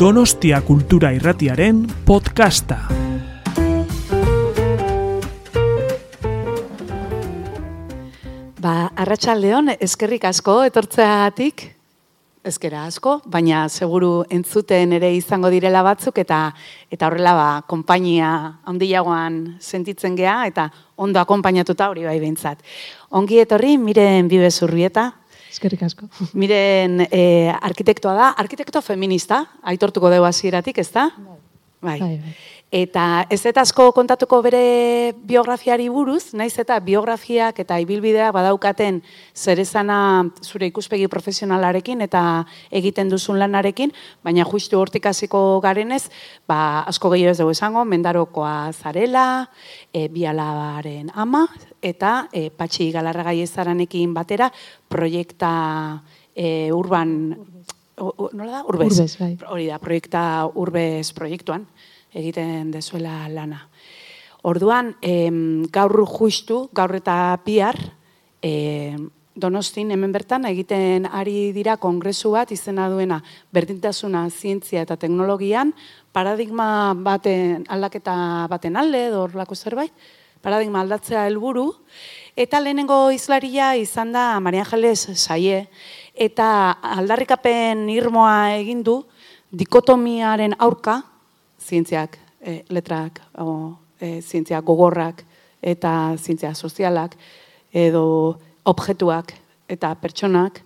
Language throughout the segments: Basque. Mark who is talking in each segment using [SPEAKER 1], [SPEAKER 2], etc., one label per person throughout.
[SPEAKER 1] Donostia Kultura Irratiaren podcasta.
[SPEAKER 2] Ba, arratsaldeon eskerrik asko etortzeatik. Ezkera asko, baina seguru entzuten ere izango direla batzuk eta eta horrela ba konpainia handiagoan sentitzen gea eta ondo akonpainatuta hori bai beintzat. Ongi etorri Miren Bibezurrieta.
[SPEAKER 3] Eskerrik asko.
[SPEAKER 2] Miren eh, arkitektoa da, arkitekto feminista, aitortuko dugu hasieratik, ezta? Bai.
[SPEAKER 3] Bai, bai.
[SPEAKER 2] Eta ez eta asko kontatuko bere biografiari buruz, naiz eta biografiak eta ibilbidea badaukaten zerezana zure ikuspegi profesionalarekin eta egiten duzun lanarekin, baina justu hortik hasiko garenez, ba, asko gehiago ez dugu esango, mendarokoa zarela, e, bialabaren ama, eta e, patxi galarragai ezaranekin batera, proiekta e, urban, o- o- nola da? Urbez.
[SPEAKER 3] Urbez, bai.
[SPEAKER 2] Hori da, proiekta Urbez proiektuan egiten dezuela lana. Orduan, em, gaur justu, gaur eta bihar, em, Donostin hemen bertan egiten ari dira kongresu bat izena duena berdintasuna zientzia eta teknologian paradigma baten aldaketa baten alde edo horrelako zerbait paradigma aldatzea helburu. Eta lehenengo izlaria izan da Maria Angeles Saie. Eta aldarrikapen irmoa egin du dikotomiaren aurka zientziak, e, letrak, o, e, zientzia gogorrak eta zientzia sozialak, edo objektuak eta pertsonak,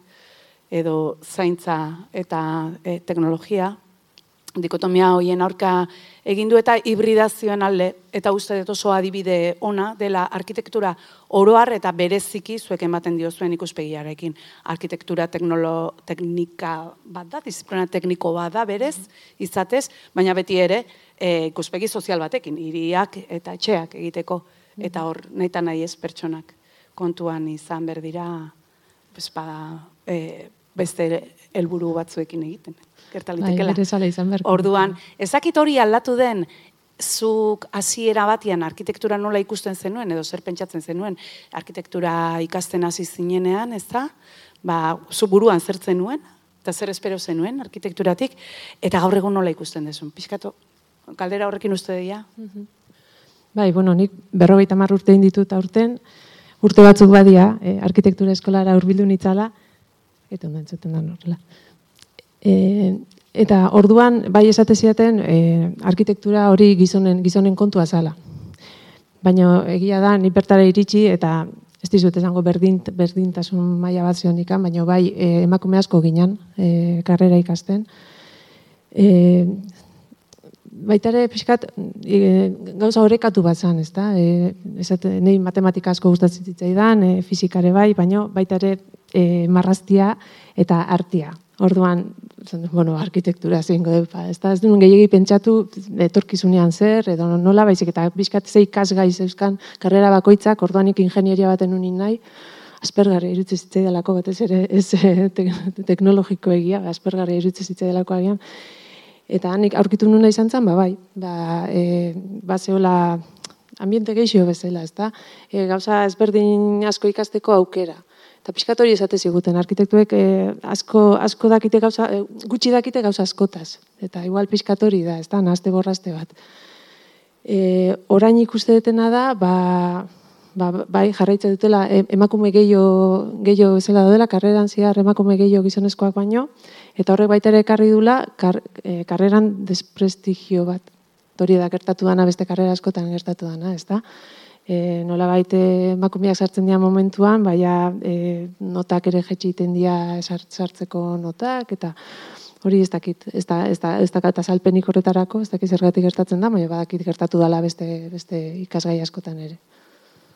[SPEAKER 2] edo zaintza eta e, teknologia, dikotomia hoien aurka egin du eta hibridazioen alde, eta uste dut oso adibide ona dela arkitektura oroar eta bereziki zuek ematen dio zuen ikuspegiarekin. Arkitektura teknolo, teknika bat da, disiplina tekniko bat da berez, izatez, baina beti ere e, ikuspegi sozial batekin, hiriak eta etxeak egiteko, eta hor nahi eta nahi ez pertsonak kontuan izan berdira, pues, bada, e, beste helburu batzuekin egiten. Gerta
[SPEAKER 3] Bai,
[SPEAKER 2] litekela.
[SPEAKER 3] izan beharko.
[SPEAKER 2] Orduan, ezakit hori aldatu den, zuk hasiera batian arkitektura nola ikusten zenuen, edo zer pentsatzen zenuen, arkitektura ikasten hasi zinenean, ez da? Ba, zu buruan zer zenuen, eta zer espero zenuen arkitekturatik, eta gaur egun nola ikusten dezun. Piskatu, galdera horrekin uste dira?
[SPEAKER 3] Bai, bueno, nik berrogeita hamar urte ditut aurten, urte batzuk badia, eh, arkitektura eskolara hurbildu nitzala, eta ondo entzuten da horrela. E, eta orduan, bai esate ziaten, e, arkitektura hori gizonen, gizonen kontua zala. Baina egia da, ni bertara iritsi, eta ez dizut esango berdin, berdintasun maila bat zionikan, baina bai e, emakume asko ginen, e, karrera ikasten. E, baita ere pixkat e, gauza horrekatu bat zan, ez da? E, esate, nei matematika asko gustatzen zitzaidan, e, fizikare bai, baina baita ere e, marraztia eta artia. Orduan, bueno, arkitektura zein gode, ba, ez da, ez duen gehiagi pentsatu etorkizunean zer, edo nola baizik, eta pixkat zei kasgai zeuzkan karrera bakoitzak, orduan ik ingenieria baten unin nahi, aspergarri irutze zitzaidalako batez ere ez eh, te, teknologiko egia, aspergarri irutze zitzaidalako agian. Eta hanik aurkitu nuna izan zen, ba bai, ba, e, ba zehola ambiente geixio bezala, ez da? E, gauza ezberdin asko ikasteko aukera. Eta pixkat hori esate ziguten, arkitektuek e, asko, asko dakite gauza, e, gutxi dakite gauza askotaz. Eta igual pixkat hori da, ez da, nazte borrazte bat. E, orain ikuste dutena da, ba, ba, bai jarraitzen dutela e, emakume gehiago gehiago bezala daudela, karreran ziar emakume gehiago gizonezkoak baino, eta horrek baita ere ekarri dula kar, e, karreran desprestigio bat. Hori da gertatu dana beste karrera askotan gertatu dana, ez da? E, nola baite emakumeak sartzen dira momentuan, baina e, notak ere jetxi egiten dira sart- sartzeko notak, eta hori ez dakit, ez da, ez da, ez dakat azalpenik horretarako, ez dakit zergatik gertatzen da, baina badakit gertatu dala beste, beste ikasgai askotan ere.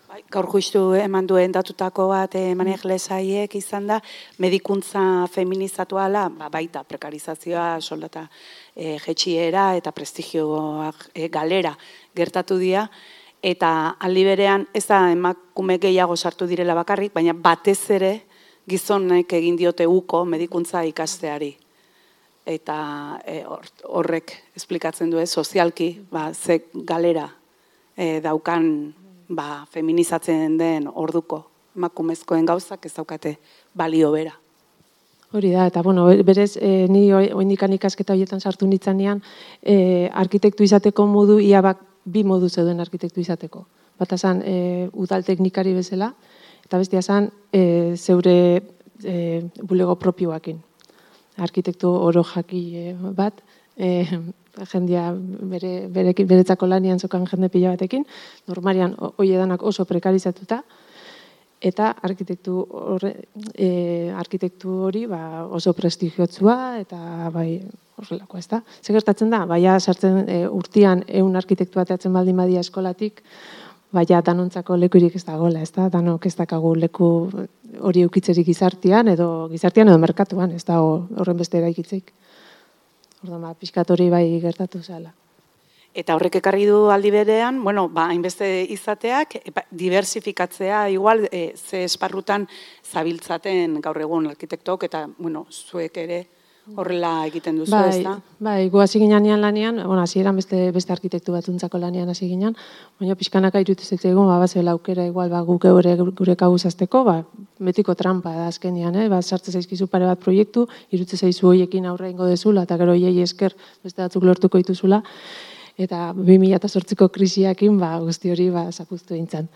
[SPEAKER 2] Bai, gaur justu eman duen datutako bat eh, maneglesaiek izan da, medikuntza feminizatuala, ba, baita prekarizazioa, soldata e, jetxiera eta prestigioak e, galera gertatu dira, eta aldi berean ez da emakume gehiago sartu direla bakarrik, baina batez ere gizonek egin diote uko medikuntza ikasteari. Eta e, hor- horrek esplikatzen du sozialki, ba, ze galera e, daukan ba, feminizatzen den orduko emakumezkoen gauzak ez daukate balio bera.
[SPEAKER 3] Hori da, eta bueno, berez, e, ni oindikan ikasketa horietan sartu nitzanean, e, arkitektu izateko modu, ia bak, bi modu zeuden arkitektu izateko. Bata zan, e, udal teknikari bezala, eta bestia zan, e, zeure e, bulego propioakin. Arkitektu oro jaki e, bat, e, jendia bere, bere, beretzako lanian zokan jende pila batekin, normarian hoi edanak oso prekarizatuta, eta arkitektu horre, e, arkitektu hori ba, oso prestigiotzua eta bai horrelako ez da. Zer gertatzen da, baia sartzen e, urtian eun arkitektu bateatzen baldin badia eskolatik, baia danontzako lekurik ez da gola, ez da, danok ez dakagu leku hori eukitzerik gizartian edo gizartian edo merkatuan, ez da horren beste eraikitzeik. Orda, ba, hori bai gertatu zela.
[SPEAKER 2] Eta horrek ekarri du aldi berean, bueno, ba, hainbeste izateak, ba, diversifikatzea, igual, e, ze esparrutan zabiltzaten gaur egun arkitektok, eta, bueno, zuek ere horrela egiten duzu,
[SPEAKER 3] bai,
[SPEAKER 2] ez da?
[SPEAKER 3] Bai, gu hasi ginen lanean, bueno, hasi eran beste, beste arkitektu batuntzako lanean hasi ginen, baina pixkanaka irutu egun, ba, bazela aukera, igual, ba, guk gure, gure kabuzazteko, ba, betiko trampa da azkenian, eh? ba, sartze zaizkizu pare bat proiektu, irutze zaizu hoiekin aurre ingo dezula, eta gero hiei esker beste batzuk lortuko dituzula, eta 2008ko krisiakin ba, guzti hori ba, zapuztu dintzen.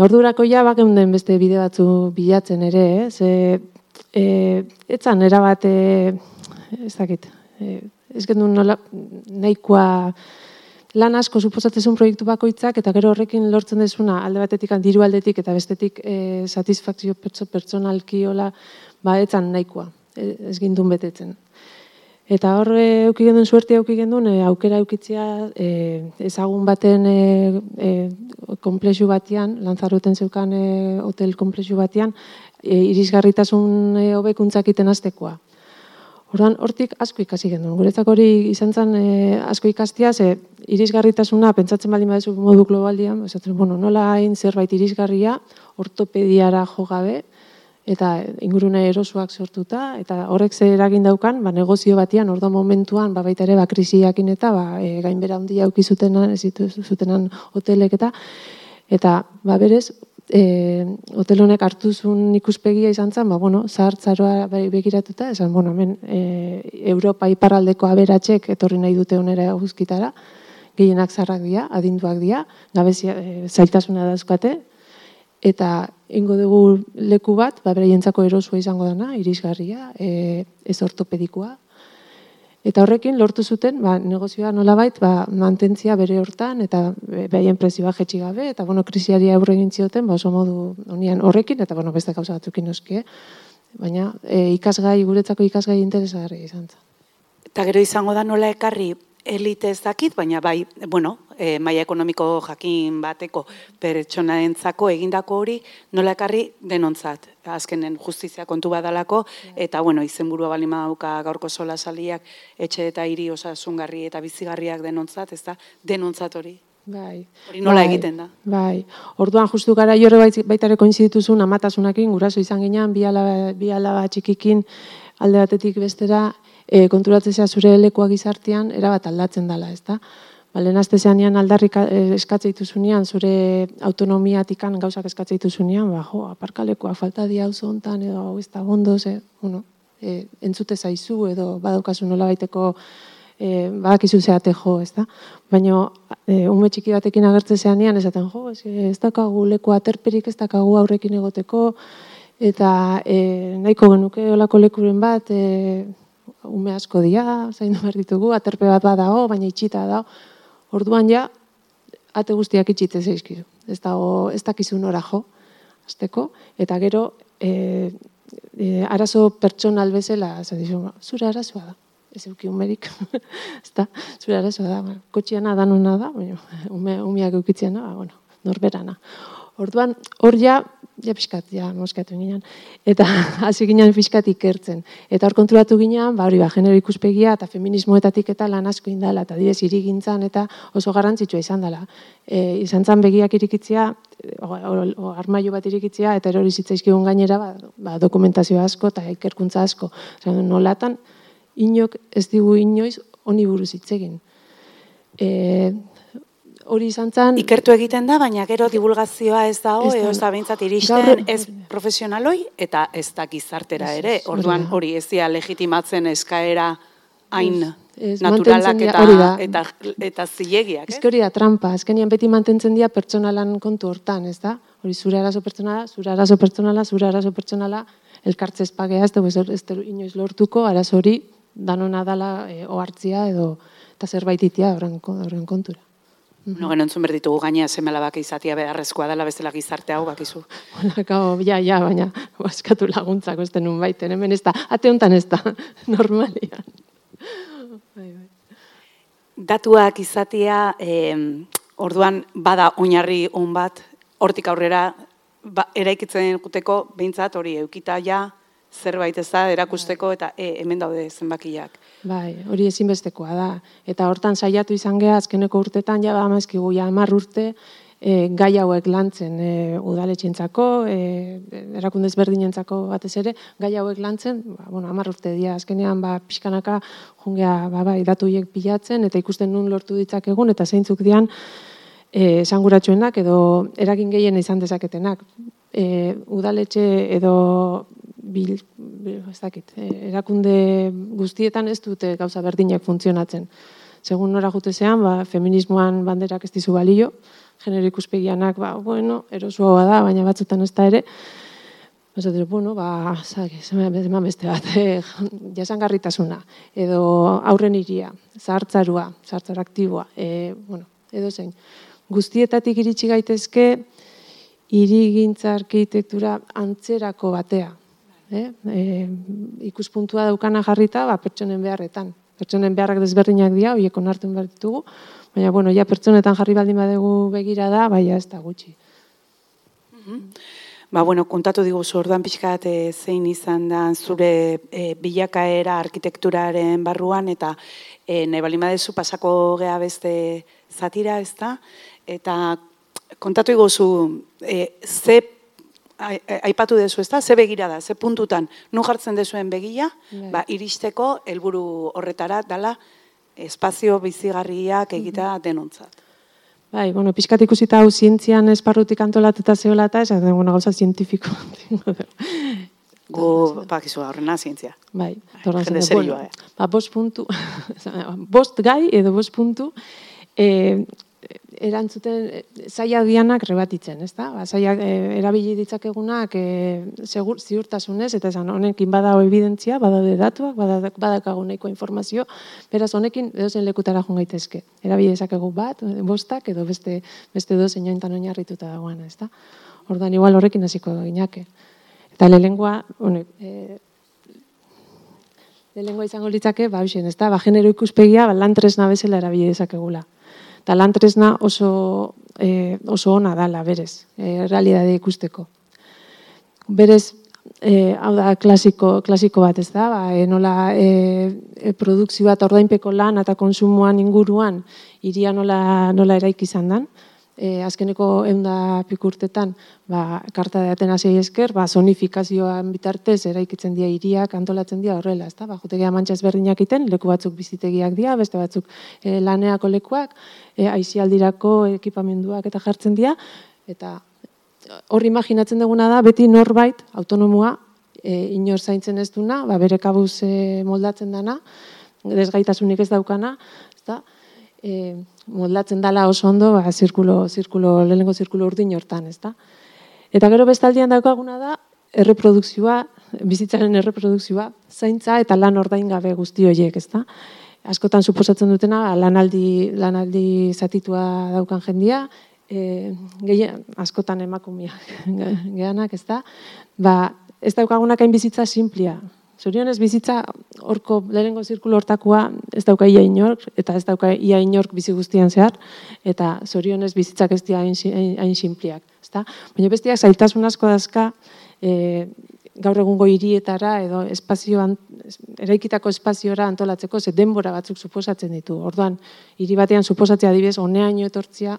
[SPEAKER 3] Ordurako ja, bak den beste bide batzu bilatzen ere, eh? ze e, etzan erabat, e, ez dakit, e, ez gendu nola, nahikoa lan asko suposatzen proiektu bakoitzak, eta gero horrekin lortzen desuna alde batetik, diru aldetik, eta bestetik e, satisfakzio pertsonalki hola, ba, etzan nahikoa, e, ez gindun betetzen. Eta hor euki gendun suerte euki gendun e, aukera eukitzia e, ezagun baten e, e, komplexu batean, lanzaruten zeukan e, hotel komplexu batean, e, irisgarritasun e, hobekuntzak iten aztekoa. Ordan hortik asko ikasi gendun. Guretzak hori izan zen e, asko ikastia, ze irisgarritasuna pentsatzen baldin badezu modu globaldian, esatzen, bueno, nola hain zerbait irisgarria, ortopediara jo gabe, eta ingurune erosuak sortuta eta horrek ze eragin daukan ba negozio batean ordo momentuan ba baita ere ba krisiakin eta ba e, gainbera handia auki zutenan ez zutenan hotelek eta eta ba berez e, hotel honek hartu zuen ikuspegia izan zen ba bueno zahartzaroa begiratuta esan bueno hemen e, Europa iparraldeko aberatsek etorri nahi dute onera guzkitara gehienak zarrak dira adinduak dira gabezia e, zailtasuna dauzkate eta ingo dugu leku bat, ba, beraientzako erosua izango dana, irisgarria, e, ez ortopedikoa. Eta horrekin lortu zuten, ba, negozioa nolabait, ba, mantentzia bere hortan, eta behaien prezioa jetxi gabe, eta bueno, krisiari aurre egin zioten, ba, oso modu honian horrekin, eta bueno, beste gauza batzukin noski, eh? baina e, ikasgai, guretzako ikasgai interesgarri izan zen.
[SPEAKER 2] Eta gero izango da nola ekarri elite ez dakit, baina bai, bueno, e, maia ekonomiko jakin bateko pertsona entzako egindako hori nola ekarri denontzat. Azkenen justizia kontu badalako, eta bueno, izenburua balima dauka gaurko sola saliak, etxe eta hiri osasungarri eta bizigarriak denontzat, ez da, denontzat hori.
[SPEAKER 3] Bai.
[SPEAKER 2] Hori nola bai, egiten da?
[SPEAKER 3] Bai. Orduan justu gara jorre baitare koinzidituzun amatasunakin, guraso izan ginean, bi alaba, bi alaba txikikin alde batetik bestera, e, konturatzea zure lekoa gizartean erabat aldatzen dela, ezta? Ba, lehen azte zean aldarrik e, eskatzeitu zunean, zure autonomiatikan gauzak eskatzeitu zunean, ba, jo, aparkalekoa falta di hau zontan, edo hau ez da gondo, ze, bueno, e, entzute zaizu, edo badaukazu nola baiteko e, badakizu zeate jo, ez da? Baina, e, ume txiki batekin agertze zean esaten jo, ez, ez dakagu leku aterperik, ez dakagu aurrekin egoteko, eta e, nahiko genuke olako lekuren bat, e, ume asko dira, zain behar ditugu, aterpe bat badago, baina itxita da. Orduan ja, ate guztiak itxite zeizkizu. Ez dago, ez dakizu nora jo, azteko, eta gero, e, e, arazo pertsonal bezala, zure arazoa da, ez euki umerik, ez da, zure arazoa da, ba, kotxiana da nuna da, ume, umeak eukitziana, ba, bueno, norberana. Orduan, hor ja, ja pixkat, ja, moskatu ginen, eta hasi ginen pixkat ikertzen. Eta hor konturatu ginen, ba, hori, ba, genero ikuspegia eta feminismoetatik eta lan asko indala, eta direz irigintzan eta oso garrantzitsua izan dela. E, izan zan begiak irikitzia, o, armaio bat irikitzia, eta erori zitzaizkigun gainera, ba, ba, dokumentazio asko eta ikerkuntza asko. Zan, nolatan, inok ez digu inoiz honi buruz hitzegin. E, hori izan zen...
[SPEAKER 2] Ikertu egiten da, baina gero divulgazioa ez dago, ez da behintzat iristen, ez profesionaloi eta ez da gizartera
[SPEAKER 3] Ez,
[SPEAKER 2] ere.
[SPEAKER 3] ez,
[SPEAKER 2] Orduan
[SPEAKER 3] da.
[SPEAKER 2] hori ez dira legitimatzen eskaera hain
[SPEAKER 3] Ez, ez,
[SPEAKER 2] naturalak eta,
[SPEAKER 3] hori da.
[SPEAKER 2] eta, eta zilegiak.
[SPEAKER 3] Ez
[SPEAKER 2] Eh?
[SPEAKER 3] hori da trampa, azkenean beti mantentzen dira pertsonalan kontu hortan, ez da? Hori zure arazo pertsonala, zure arazo pertsonala, zure arazo pertsonala, elkartze espagea, ez dugu ez, ez dugu inoiz lortuko, arazo hori danona dala e, ohartzia edo eta zerbait itia horren, ko- kontura.
[SPEAKER 2] No, entzun berditugu gaina semelabak izatea beharrezkoa dela bestela gizarte hau bakizu.
[SPEAKER 3] Holako, ja, ja, baina baskatu laguntzako ez denun baiten, hemen ez da, ate honetan ez da, normalian. Bai, bai.
[SPEAKER 2] Datuak izatea, eh, orduan bada oinarri on bat, hortik aurrera ba, eraikitzen guteko behintzat hori eukita ja zerbait ez da erakusteko eta e, hemen daude zenbakiak.
[SPEAKER 3] Bai, hori ezinbestekoa da. Eta hortan saiatu izan geha, azkeneko urtetan, ja amazkigu ja hamar urte, e, gai hauek lantzen e, udaletxentzako, e, erakunde ezberdinentzako batez ere, gai hauek lantzen, ba, bueno, hamar urte dira, azkenean ba, pixkanaka jungea ba, bai, datu hiek pilatzen, eta ikusten nun lortu ditzakegun, eta zeintzuk dian, e, esanguratsuenak edo eragin gehien izan dezaketenak. E, udaletxe edo bil, bil, ez dakit, e, erakunde guztietan ez dute gauza berdinak funtzionatzen. Segun nora jutezean, ba, feminismoan banderak ez dizu balio, genero ikuspegianak, ba, bueno, erosua da, baina batzutan ez da ere, Esaten, bueno, ba, zake, eman beste bat, eh, jasangarritasuna, edo aurren iria, zahartzarua, zahartzar aktiboa, e, bueno, edo zein. Guztietatik iritsi gaitezke, irigintza arkitektura antzerako batea. Eh? E, ikuspuntua daukana jarrita, ba, pertsonen beharretan. Pertsonen beharrak desberdinak dira, horiek onartu behar ditugu, baina, bueno, ja pertsonetan jarri baldin badegu begira da, baina ez da gutxi.
[SPEAKER 2] Ba, bueno, kontatu diguzu orduan pixkat e, zein izan da zure e, bilakaera arkitekturaren barruan eta e, badezu pasako gea beste zatira, ez da? Eta kontatu diguzu e, ze ai- ai- aipatu dezu, ez da? Ze begira da, ze puntutan, nu jartzen dezuen begia,
[SPEAKER 3] Bai.
[SPEAKER 2] ba, iristeko helburu horretara dala espazio bizigarriak egitea denontzat.
[SPEAKER 3] Bai, bueno, pixkat ikusita hau zientzian esparrutik antolatuta zeola eta esan, bueno, gauza zientifiko.
[SPEAKER 2] Gu, bakizu, horrena zientzia.
[SPEAKER 3] bai,
[SPEAKER 2] Jende
[SPEAKER 3] zen, bueno, ba, bost puntu, bost gai edo bost puntu, e, erantzuten eh, zaila dianak rebatitzen, ezta? Ba, zailak eh, erabili ditzakegunak e, segur, ziurtasunez, eta esan honekin badago evidentzia, badaude datuak, badak- badakagu nahiko informazio, beraz honekin edozein lekutara joan gaitezke. Erabili dezakegu bat, eh, bostak, edo beste, beste edozein jointan oinarrituta dagoena, ezta? Ordan igual horrekin hasiko ginake. Eta lehengoa, honek, e, lehengoa izango litzake, ba, hoxen, ez da, ba, genero ikuspegia, ba, lan tresna bezala erabili dezakegula. Eta lan tresna oso, e, oso ona dala, berez, e, realidade ikusteko. Berez, e, hau da, klasiko, klasiko bat, ez da, ba, e, nola e, e, produkzio bat ordainpeko lan eta konsumoan inguruan, iria nola, nola eraiki izan dan, e, azkeneko eunda pikurtetan, ba, karta de Atenas esker, ba, zonifikazioan bitartez eraikitzen dira hiriak antolatzen dira horrela, ezta? Ba, jotegia mantxa ezberdinak iten, leku batzuk bizitegiak dira, beste batzuk e, laneako lekuak, e, aizialdirako ekipamenduak eta jartzen dira, eta hor imaginatzen duguna da, beti norbait, autonomua, e, inor zaintzen ez duna, ba, bere kabuz e, moldatzen dana, desgaitasunik ez daukana, ezta? E, moldatzen dala oso ondo, ba, zirkulo, zirkulo, lehenengo zirkulo urdin hortan, ezta? Eta gero bestaldian daukaguna da, erreprodukzioa, bizitzaren erreprodukzioa, zaintza eta lan ordaingabe guzti horiek, ezta? Askotan suposatzen dutena, lanaldi, lanaldi zatitua daukan jendia, e, gehien, askotan emakumeak geanak, ezta? Ba, ez daukagunak hain bizitza simplia. Zorionez bizitza horko lehenengo zirkulo hortakoa ez dauka ia inork, eta ez dauka ia inork bizi guztian zehar, eta zorionez bizitzak ez dira hain, si- hain, hain simpliak. Ezta? Baina bestiak zailtasun asko dazka, e, gaur egungo hirietara edo espazioan, eraikitako espaziora antolatzeko, ze denbora batzuk suposatzen ditu. Orduan, hiri batean suposatzea adibidez, honeaino etortzia,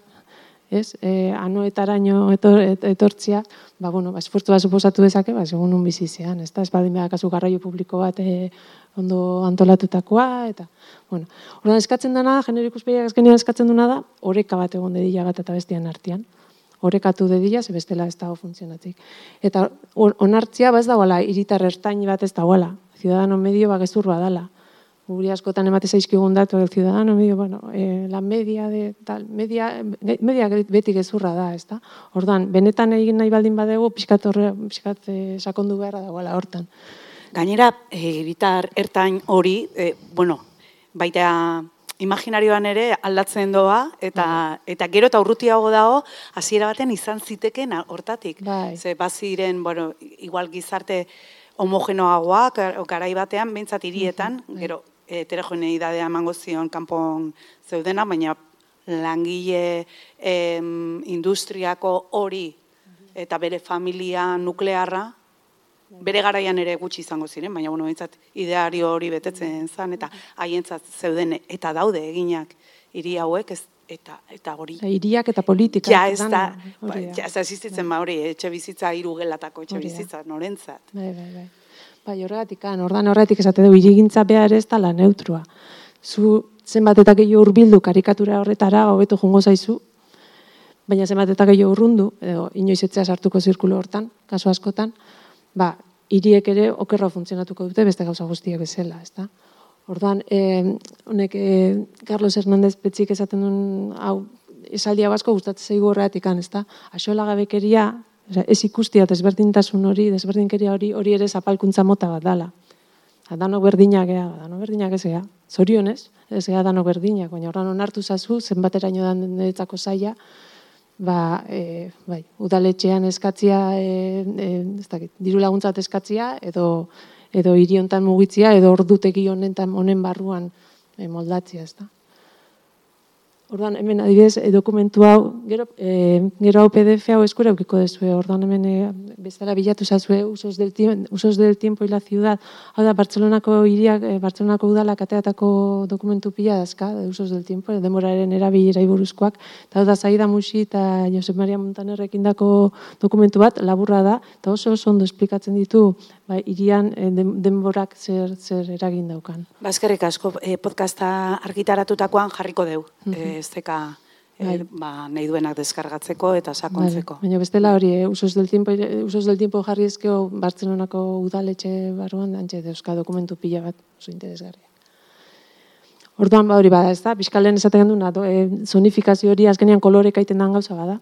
[SPEAKER 3] ez? E, anoetaraino etor, et- etortzia, ba, bueno, ba, esfortzu bat suposatu dezake, ba, segun un bizizean, ez da? Ez badin kasu garraio publiko bat e, ondo antolatutakoa, eta, bueno. Orduan, eskatzen dena, genero ikuspegiak azkenean eskatzen duna da, oreka bat egon dedila bat eta bestian artean. orekatu dedila, ze bestela ez dago funtzionatik. Eta on- onartzia, ba ez dagoela, iritar ertain bat ez dagoela. Ciudadano medio ba gezur badala. Guri askotan emate zaizkigun datu el ciudadano medio, bueno, eh, la media de tal, media, media beti gezurra da, ez da? Ordan, benetan egin nahi baldin badegu, pixkat, horre, pixkat eh, sakondu beharra dagoela hortan.
[SPEAKER 2] Gainera, eh, bitar ertain hori, eh, bueno, baita imaginarioan ere aldatzen doa, eta, eta gero eta urrutiago dago, hasiera batean izan ziteken hortatik.
[SPEAKER 3] Bai.
[SPEAKER 2] Ze baziren, bueno, igual gizarte homogenoagoak, garai batean, behintzat hirietan, gero heterogeneidadea emango zion kanpon zeudena, baina langile em, industriako hori eta bere familia nuklearra, bere garaian ere gutxi izango ziren, baina bueno, behintzat ideario hori betetzen zan, eta haientzat zeuden eta daude eginak hiri hauek, ez, eta eta hori.
[SPEAKER 3] Hiriak eta politika.
[SPEAKER 2] Ja, ez da, ba, ja, ez da existitzen ba hori, etxe bizitza hiru gelatako etxe bizitza, norentzat.
[SPEAKER 3] Bai, bai, bai. Bai, horregatik, ordan horretik esate du, irigintza behar ez dala neutrua. Zu zenbat eta gehiago urbildu karikatura horretara, hobeto jungo zaizu, baina zenbat eta gehiago urrundu, edo inoiz etzea sartuko zirkulo hortan, kasu askotan, ba, hiriek ere okerra funtzionatuko dute beste gauza guztiak bezala, ezta? Ordan, eh, honek eh, Carlos Hernández Petzik esaten duen hau esaldia basko gustatzen zaigu horregatik, kan, ezta? Axola gabekeria, ez ikustia desberdintasun hori, desberdinkeria hori, hori ere zapalkuntza mota bat dala. Eta Danok berdinak ea, danok berdinak ez ea. Zorionez, ez ea danok berdinak, baina horran onartu zazu, zenbateraino dan niretzako zaila, ba, e, bai, udaletxean eskatzia, e, e, ez dakit, diru laguntzat eskatzia, edo, edo hiri hontan mugitzia, edo ordutegi honetan honen barruan e, moldatzia, ez da. Orduan, hemen adibidez, e, dokumentu hau, gero, e, gero hau PDF hau eskura eukiko dezue, orduan hemen e, bezala bilatu zazue usos del, tiempo, usos del tiempo y la ciudad, hau da, Bartzelonako hiriak, e, Bartzelonako udalak ateatako dokumentu pila dazka, de usos del tiempo, demoraren erabilera buruzkoak, eta hau da, Zaida Musi eta Josep Maria Montanerrekin dako dokumentu bat, laburra da, eta oso oso ondo esplikatzen ditu, ba, irian e, den- denborak zer, zer eragin daukan.
[SPEAKER 2] Bazkerrik asko, eh, podcasta argitaratutakoan jarriko deu, eh, ez deka, eh,
[SPEAKER 3] Bai.
[SPEAKER 2] ba, nahi duenak deskargatzeko eta sakontzeko.
[SPEAKER 3] Baina bestela hori, eh, usos del tiempo, usos del tiempo jarri ezkeo Bartzelonako udaletxe barruan dantxe euska dokumentu pila bat oso interesgarria. Orduan ba hori bada, ez da, piskalen esaten duna, do, e, zonifikazio hori azkenean koloreka iten dan gauza bada.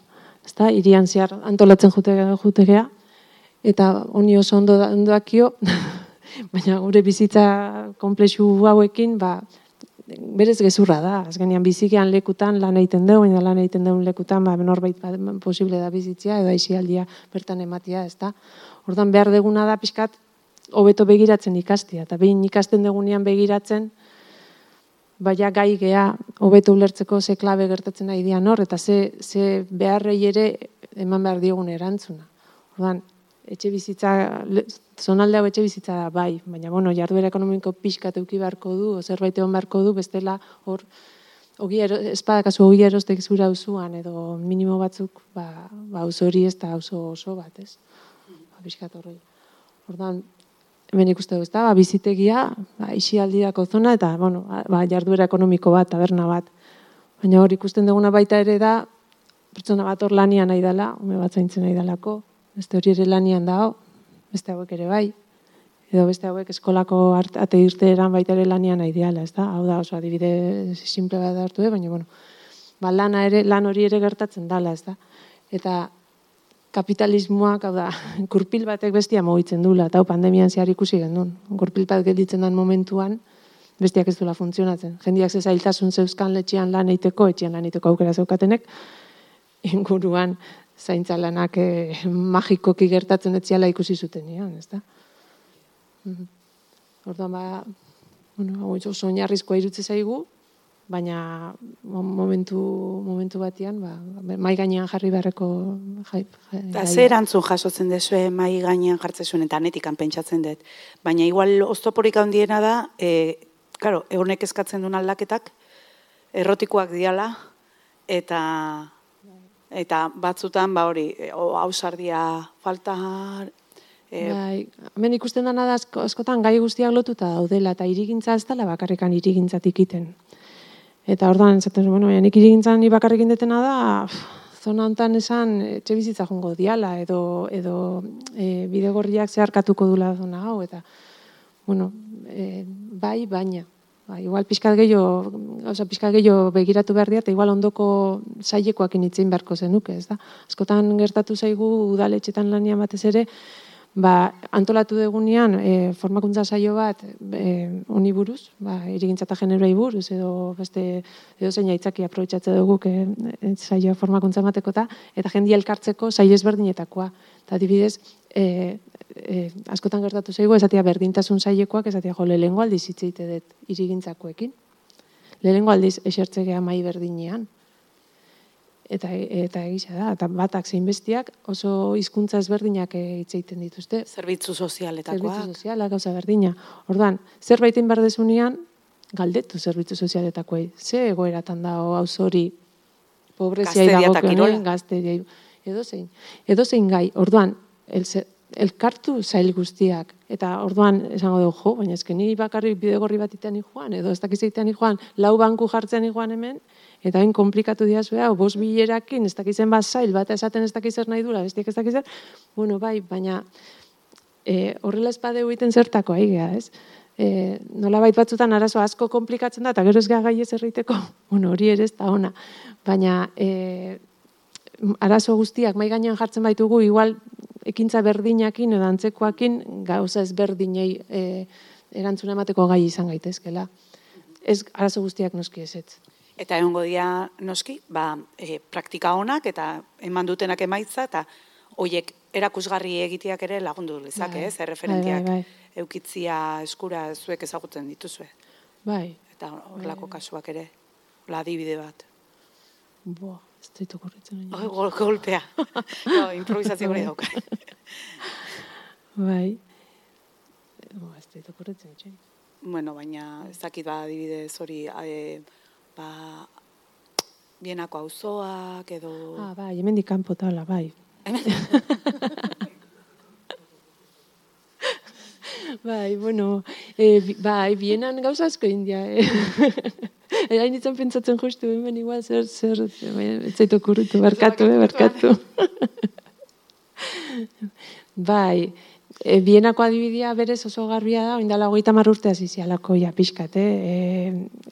[SPEAKER 3] Ez da, irian zehar antolatzen jute, jutegea, eta honi oso ondo da- ondakio, baina gure bizitza komplexu hauekin, ba, berez gezurra da. Azkenean bizikean lekutan lan egiten dugu, baina lan egiten dugun lekutan ba norbait ba, posible da bizitzea edo aisialdia bertan ematia, ezta. Ordan behar deguna da pixkat hobeto begiratzen ikastia eta behin ikasten degunean begiratzen baina gai gea hobeto ulertzeko ze klabe gertatzen nahi dian hor eta ze, ze beharrei ere eman behar diogun erantzuna. Ordan etxe bizitza, zonalde hau etxe bizitza da, bai, baina bueno, jarduera ekonomiko pixkat euki beharko du, zerbait egon beharko du, bestela hor, ogi ero, espadakazu ogi erostek zura auzuan edo minimo batzuk, ba, ba auzo hori ez da auzo oso bat, ez? Ba, pixkat horrei. Ordan, hemen ikuste du, ez da, ba, bizitegia, ba, isialdirako zona, eta, bueno, ba, jarduera ekonomiko bat, taberna bat. Baina hor ikusten duguna baita ere da, pertsona bat hor lanian nahi dela, ume bat zaintzen nahi delako, beste hori ere lanian dago, beste hauek ere bai, edo beste hauek eskolako art, ate irteeran baita ere lanian nahi diala, ez da? Hau da, oso adibide simple bat hartu, eh? baina, bueno, ba, lana ere, lan hori ere gertatzen dala, ez da? Eta kapitalismoak, hau da, kurpil batek bestia mugitzen dula, eta pandemian zehar ikusi gendun. Kurpil bat gelditzen den momentuan, bestiak ez dula funtzionatzen. Jendiak ze zailtasun zeuzkan letxean lan eiteko, etxean lan eiteko aukera zeukatenek, inguruan zaintza lanak eh, magikoki gertatzen etziala ikusi zuten nian, ez da? Mhm. Orduan ba, bueno, hau oso oinarrizkoa irutze zaigu, baina mo- momentu, momentu batean, ba, mai gainean jarri beharreko jai,
[SPEAKER 2] Eta
[SPEAKER 3] gaia.
[SPEAKER 2] ze erantzun jasotzen dezue mai gainean jartzen zuen, eta netikan pentsatzen dut. Baina igual oztoporik handiena da, e, claro, honek eskatzen duen aldaketak, errotikoak diala, eta eta batzutan, ba hori, e, o, ausardia falta, e,
[SPEAKER 3] Bai, hemen ikusten dana da asko, askotan gai guztiak lotuta daudela eta irigintza ez dela bakarrekan irigintzatik iten. Eta orduan zuen, bueno, nik irigintzan ni bakarrekin detena da zona hontan esan etxe bizitza jongo diala edo edo e, bidegorriak zeharkatuko dula zona hau eta bueno, e, bai baina ba, igual pizkat gehiago, oza, pizkat gehiago begiratu behar dira, eta igual ondoko sailekoak initzein beharko zenuke, ez da? Askotan gertatu zaigu udaletxetan lania batez ere, ba, antolatu degunean e, formakuntza saio bat e, honi buruz, ba, irigintza eta generoei buruz, edo beste edo zein aitzaki aprobetsatzen dugu e, e, saio formakuntza emateko eta jendia elkartzeko saio ezberdinetakoa. Eta adibidez, e, e, askotan gertatu zaigu, esatia berdintasun sailekoak, esatia jo, lehengo aldiz hitzeite dut irigintzakoekin. Lehengo aldiz esertzegea mai berdinean. Eta eta egisa da eta batak zein bestiak oso hizkuntza ezberdinak hitz egiten dituzte.
[SPEAKER 2] Zerbitzu sozialetakoak.
[SPEAKER 3] Zerbitzu soziala gauza berdina. Orduan zerbaiten bar desunean galdetu zerbitzu sozialetakoei. Ze egoeratan da auzo hori? Pobrezia dagokionen gazte edo zein edo zein gai. Orduan el elkartu zail guztiak. Eta orduan esango dugu, jo, baina ezken ni bakarrik bidegorri bat itean joan, edo ez dakiz itean joan, lau banku jartzen joan hemen, eta hain komplikatu diazu hau, bos bilerakin, ez dakizen bat zail, bat esaten ez dakizer nahi dula, bestiak ez dakizer, bueno, bai, baina e, horrela espadeu egiten zertako, aigea, ez? E, nola bait batzutan arazo asko komplikatzen da, eta gero ez gai ez erriteko, bueno, hori ere ez da ona, baina e, arazo guztiak mai gainean jartzen baitugu, igual ekintza berdinakin edo antzekoakin gauza ezberdinei e, erantzuna emateko gai izan gaitezkela. Ez arazo guztiak noski ezetz.
[SPEAKER 2] Eta egongo dia noski, ba, e, praktika honak eta eman dutenak emaitza eta hoiek erakusgarri egiteak ere lagundu lezake, bai, ez? Erreferentiak bai, bai, eukitzia eskura zuek ezagutzen dituzue.
[SPEAKER 3] Bai.
[SPEAKER 2] Eta horlako bai. kasuak ere, la adibide bat.
[SPEAKER 3] Boa, ez daitu korritzen.
[SPEAKER 2] Oi, gol, golpea. no, improvisazio gure dauka.
[SPEAKER 3] bai. Boa, ez daitu korritzen.
[SPEAKER 2] Bueno, baina ez dakit ba adibidez hori... E, ba, bienako auzoak edo...
[SPEAKER 3] Ah, bai, hemen dikampo tala, bai. bai, bueno, e, bai, bienan gauza asko india, eh? Hain ditzen pentsatzen justu, hemen igual zer, zer, ez zaitu kurrutu, barkatu, eh, barkatu. bai, E, bienako adibidea berez oso garbia da, oindala hogeita marrurte azizialako ja pixkat, eh? E,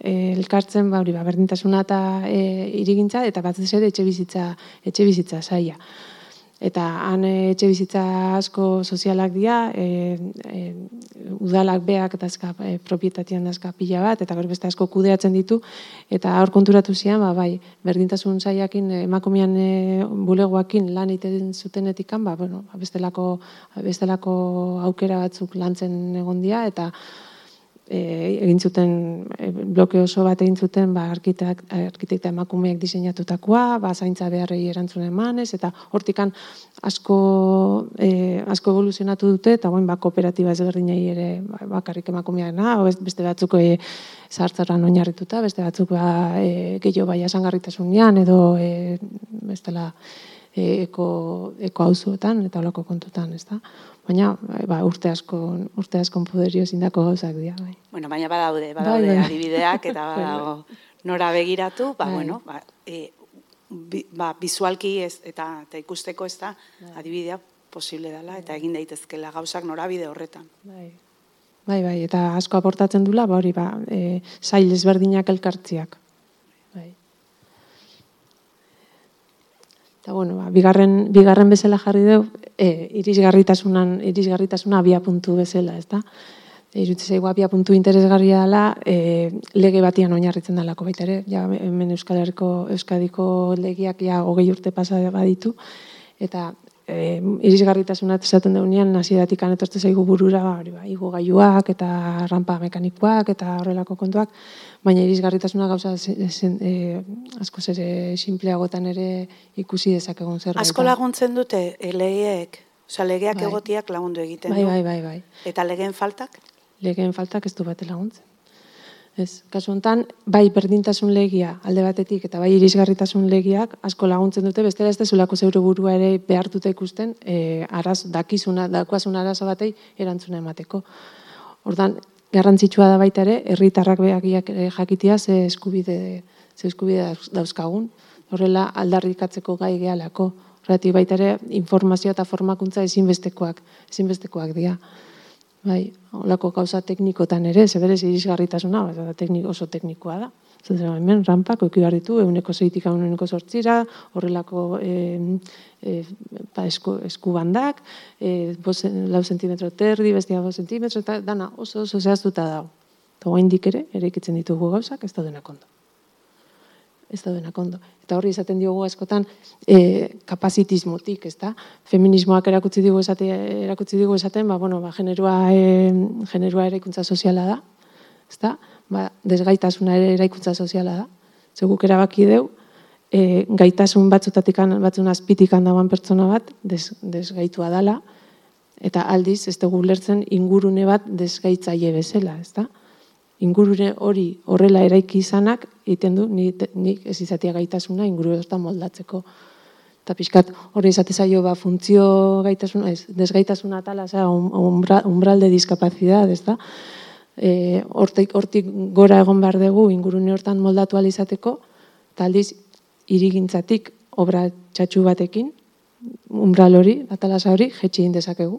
[SPEAKER 3] e, elkartzen, ba, hori, ba, berdintasuna eta e, irigintza, eta bat ez ere etxe bizitza, etxe bizitza saia eta han eh, etxe bizitza asko sozialak dira, e, e, udalak beak dazka, e, propietatian dazka pila bat, eta beste asko kudeatzen ditu, eta hor konturatu zian, ba, bai, berdintasun zaiakin, emakumean e, bulegoakin lan iten zutenetikan, ba, bueno, ba, bestelako, bestelako aukera batzuk lantzen egon dira, eta e, egin zuten e, bloke oso bat egin zuten ba arkitek arkitekta emakumeek diseinatutakoa, ba zaintza beharrei erantzun emanez eta hortikan asko e, asko evoluzionatu dute eta orain ba kooperatiba ezberdinei ere ba, bakarrik emakumeena, beste batzuk e, sartzaran oinarrituta, beste batzuk ba e, gehiago bai asangarritasunean edo e, bestela e, eko eko auzoetan eta holako kontutan, ezta? Baina ba, urte asko urte asko poderio zindako gauzak dira bai.
[SPEAKER 2] Bueno, baina badaude, badaude bai, bai. adibideak eta badago nora begiratu, ba bai. bueno, ba, e, bi, ba visualki ez eta eta ikusteko ez da bai. adibidea posible dela eta egin daitezkela gauzak norabide horretan.
[SPEAKER 3] Bai. Bai, bai, eta asko aportatzen dula, ba hori, ba, e, sail ezberdinak elkartziak. Bai. Eta bueno, ba, bigarren, bigarren bezala jarri dugu, e, irisgarritasunan, irisgarritasuna abia puntu bezala, ez da? Irutze zaigu abia puntu interesgarria dela, e, lege batian oinarritzen dalako baita ere, ja, hemen Euskal Herriko, Euskadiko legiak ja hogei urte pasa baditu, eta e, irisgarritasuna esaten deunean hasieratik anetorte zaigu burura ba hori ba igo gailuak eta rampa mekanikoak eta horrelako kontuak baina irisgarritasuna gauza zen, e, asko ere simpleagotan ere ikusi dezakegun zer
[SPEAKER 2] asko laguntzen dute e, legeek? Osea legeak bai. egotiak lagundu egiten
[SPEAKER 3] bai, du. bai bai bai.
[SPEAKER 2] Eta legeen faltak?
[SPEAKER 3] Legeen faltak ez du bate laguntzen Ez, kasu hontan, bai berdintasun legia alde batetik eta bai irisgarritasun legiak asko laguntzen dute, bestela ez dezulako zeure burua ere behartuta ikusten, e, araz, dakizuna, dakoasun arazo batei erantzuna emateko. Ordan garrantzitsua da baita ere, herritarrak behagiak jakitia ze eskubide, ze eskubide dauzkagun, horrela aldarrikatzeko gai gehalako. Horretik baita ere informazioa eta formakuntza ezinbestekoak, ezinbestekoak dira. Bai, holako gauza teknikotan ere, zeberez irisgarritasuna, ba, teknik, oso teknikoa da. Zer, hemen rampak oki behar ditu, euneko zeitik euneko sortzira, horrelako e, e, ba, esku, esku bandak, e, bos, lau sentimetro terdi, bestia bos sentimetro, eta dana oso oso zehaztuta dago. Eta guain ere, ere ikitzen ditugu gauzak, ez da denak ondo. Ez da denak ondo. Eta horri izaten diogu askotan e, kapazitismotik, ez da? Feminismoak erakutsi digu esate, erakutsi digu esaten, ba, bueno, ba, generua, e, generua eraikuntza soziala da, ez da? Ba, desgaitasuna ere eraikuntza soziala da. Zeguk erabaki deu, e, gaitasun batzutatik, batzun azpitik dagoen pertsona bat, des, desgaitua dala, eta aldiz, ez dugu lertzen ingurune bat desgaitzaile bezala, ez da? Ingurune hori horrela eraiki izanak egiten du nik, ez izatea gaitasuna inguru da moldatzeko. Eta pixkat hori izate zaio ba, funtzio gaitasuna, ez, desgaitasuna tala, za, umbra, umbral de discapacidad, ez da? E, hortik, hortik gora egon behar dugu ingurune hortan moldatu alizateko, eta aldiz irigintzatik obra txatxu batekin, umbral hori, atalasa hori, jetxi dezakegu.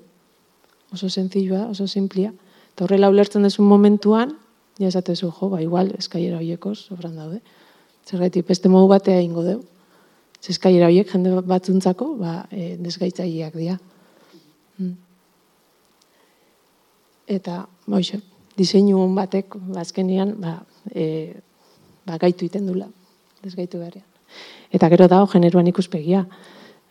[SPEAKER 3] Oso zenzilua, oso simplia. Eta horrela ulertzen desun momentuan, ja esatezu, jo, ba, igual, eskaiera horieko sobran daude. Zergatik, beste modu batea ingo deu. Eskaiera horiek jende batzuntzako, ba, e, desgaitzaileak dira. Hmm. Eta, boixo, diseinu hon batek, bazkenian, ba, e, ba, gaitu iten dula, desgaitu beharrean. Eta gero dago, generuan ikuspegia.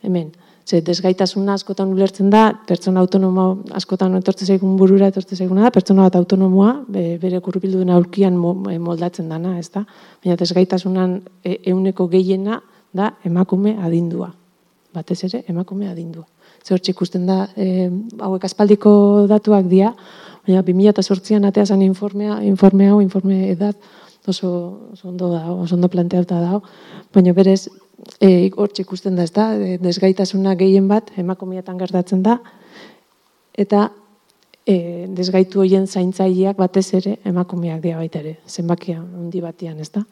[SPEAKER 3] Hemen, Ze desgaitasuna askotan ulertzen da, pertsona autonomo askotan etortze zaigun burura etortze zaiguna da, pertsona bat autonomoa bere kurrubildu dena aurkian e, moldatzen dana, ez da? Baina desgaitasunan e, euneko gehiena da emakume adindua. Batez ere, emakume adindua. Ze hor ikusten da, e, hauek aspaldiko datuak dira, baina 2008an ateazan informea, informe hau, informe edat, oso, oso ondo da, oso ondo planteauta da, baina berez, e, hortxe ikusten da, ez da, e, desgaitasuna gehien bat, emakumietan gertatzen da, eta e, desgaitu hoien zaintzaileak batez ere emakumeak dira baita ere, zenbakia handi batian, ez da?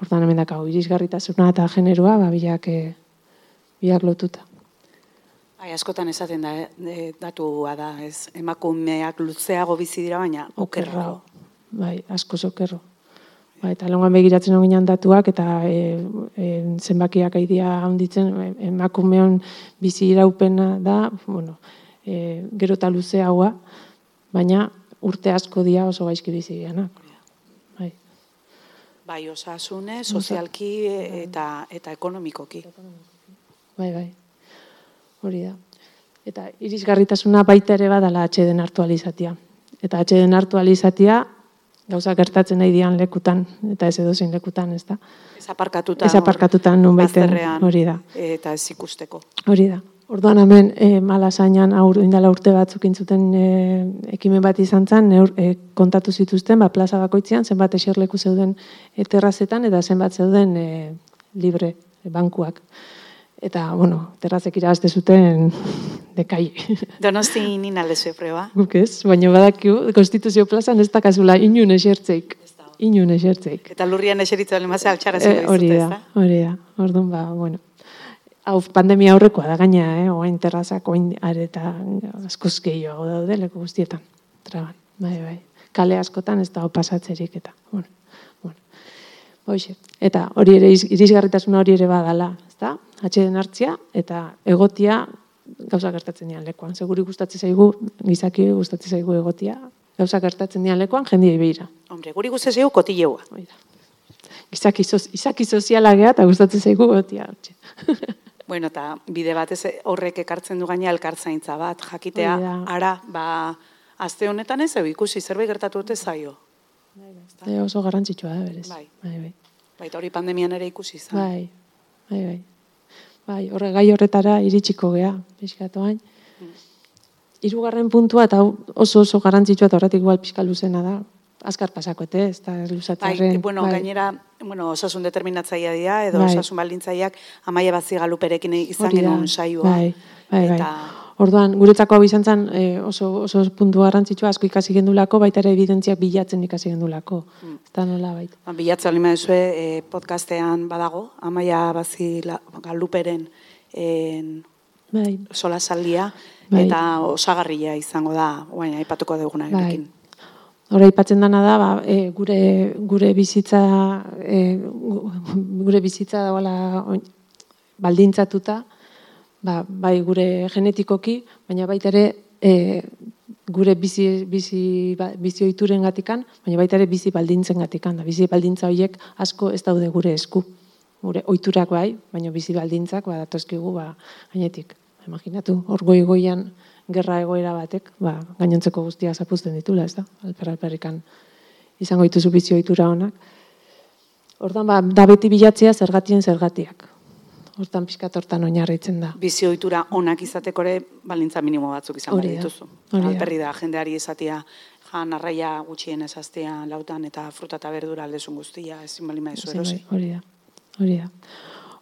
[SPEAKER 3] Hortan hemen dakau, irisgarritasuna eta generoa, ba, biak, e, biak lotuta.
[SPEAKER 2] Ai, askotan esaten da, e, datua da, ez, emakumeak luzeago bizi dira, baina okerrago.
[SPEAKER 3] Bai, asko okerro. Ba, eta longan begiratzen hon datuak, eta e, e, zenbakiak aidia handitzen, e, emakumeon bizi iraupena da, bueno, e, gero eta luze haua, baina urte asko dia oso gaizki bizi diana.
[SPEAKER 2] Bai. bai, osasune, sozialki eta, eta ekonomikoki.
[SPEAKER 3] Bai, bai, hori da. Eta irisgarritasuna baita ere badala atxeden hartu alizatia. Eta atxeden hartu alizatia, gauza gertatzen nahi dian lekutan, eta ez edozein lekutan, ez da?
[SPEAKER 2] Ez aparkatuta.
[SPEAKER 3] Ez aparkatuta nun baiten, hori da.
[SPEAKER 2] Eta ez ikusteko.
[SPEAKER 3] Hori da. Orduan hemen e, malasainan aur, indala urte batzuk intzuten e, ekimen bat izan zen, e, kontatu zituzten, ba, plaza bakoitzean, zenbat eserleku zeuden e, terrazetan, eta zenbat zeuden e, libre e, bankuak. Eta, bueno, terrazek irabazte zuten dekai.
[SPEAKER 2] Donosti nina lezu preba.
[SPEAKER 3] Guk ez, baina badakiu, konstituzio plazan ez dakazula inun esertzeik. Inun esertzeik.
[SPEAKER 2] Eta lurrian eseritzu alimazea altxara zela
[SPEAKER 3] e, Hori da, hori da. Orduan ba, bueno. Hau, pandemia aurrekoa da gaina, eh? oain terrazak, oain areta askoz gehiago daude leku guztietan. Traban, bai, bai. Kale askotan ez dago pasatzerik eta, bueno. Boixe. Eta hori ere, irisgarritasuna hori ere badala, ezta? atxeden hartzia, eta egotia gauza gertatzen dian lekuan. Seguri gustatzen zaigu, gizaki gustatzen zaigu egotia, gauza gertatzen dian lekuan, jendia ibeira.
[SPEAKER 2] Hombre, guri gustatzen zaigu kotileua.
[SPEAKER 3] Gizaki, soz, izaki soziala geha, eta gustatzen zaigu egotia.
[SPEAKER 2] bueno, eta bide batez horrek ekartzen du gaina elkartzaintza bat, jakitea, ara, ba, azte honetan ez, ikusi zerbait gertatu dute zaio.
[SPEAKER 3] Bai, bai. oso garrantzitsua da, berez.
[SPEAKER 2] Bai. Bai, bai. Baita hori pandemian ere ikusi izan.
[SPEAKER 3] Bai, bai, bai. Bai, horre gai horretara iritsiko gea, pixkatu hain. Hirugarren puntua eta oso oso garrantzitsua eta horretik igual pixka luzena da. Azkar pasako, ete, ez da luzatzarren.
[SPEAKER 2] Bai, bueno, bai. gainera, bueno, osasun determinatzaia dira, edo bai. osasun baldintzaiak amaia bazi galuperekin izan genuen saioa.
[SPEAKER 3] Bai, bai, bai. Eta... Orduan, guretzako hau izan zen e, oso, oso puntu garrantzitsua asko ikasi gendulako, baita ere evidentziak bilatzen ikasi gendulako. Mm. Ez da nola.
[SPEAKER 2] Ba, bilatzen alima duzue, e, podcastean badago, amaia bazi galuperen en,
[SPEAKER 3] bai.
[SPEAKER 2] sola saldia, bai. eta osagarria izango da, guain, aipatuko duguna bai.
[SPEAKER 3] Hora ipatzen dana da, ba, e, gure, gure bizitza, e, gure bizitza da baldintzatuta, ba, bai gure genetikoki, baina baita ere e, gure bizi, bizi, ba, bizi oituren gatikan, baina baita ere bizi baldintzen gatikan. Da, bizi baldintza horiek asko ez daude gure esku. Gure oiturak bai, baina bizi baldintzak ba, datozkigu ba, gainetik. Imaginatu, hor goi goian gerra egoera batek, ba, gainontzeko guztia zapuzten ditula, ez da? Alper, alperrikan izango dituzu bizi oitura honak. Hortan, ba, da beti bilatzea zergatien zergatiak hortan pixkat hortan oinarritzen da.
[SPEAKER 2] Bizi ohitura onak izateko ere balintza minimo batzuk izan behar dituzu. Alperri da, jendeari izatea jan arraia gutxien ezaztea lautan eta fruta eta berdura aldezun guztia, ezin balima ezu erosi.
[SPEAKER 3] Hori da, hori da.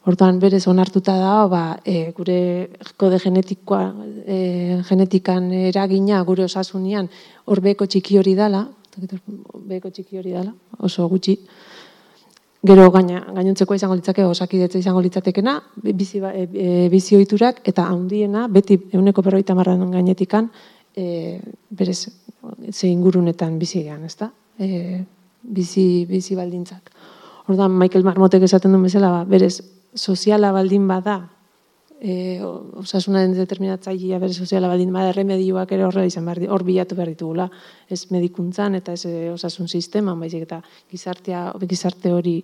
[SPEAKER 3] Hortan berez onartuta da, ba, e, gure kode genetikoa, e, genetikan eragina gure osasunian hor beko txiki hori dala, beko txiki hori dala, oso gutxi, Gero gaina gainontzeko izango litzake osakidetza izango litzatekena, bizi ba, e, e, bizi ohiturak eta handiena beti 150 gainetikan eh berez ze ingurunetan bizi gean, ezta? Eh bizi bizi baldintzak. Ordan Michael Marmotek esaten duen bezala, ba, berez soziala baldin bada, eh osasunaren determinatzailea berez soziala baldin bada remedioak ere horrela izan behar hor bilatu behar ditugula, ez medikuntzan eta ez eh, osasun sistema, baizik eta gizartea gizarte hori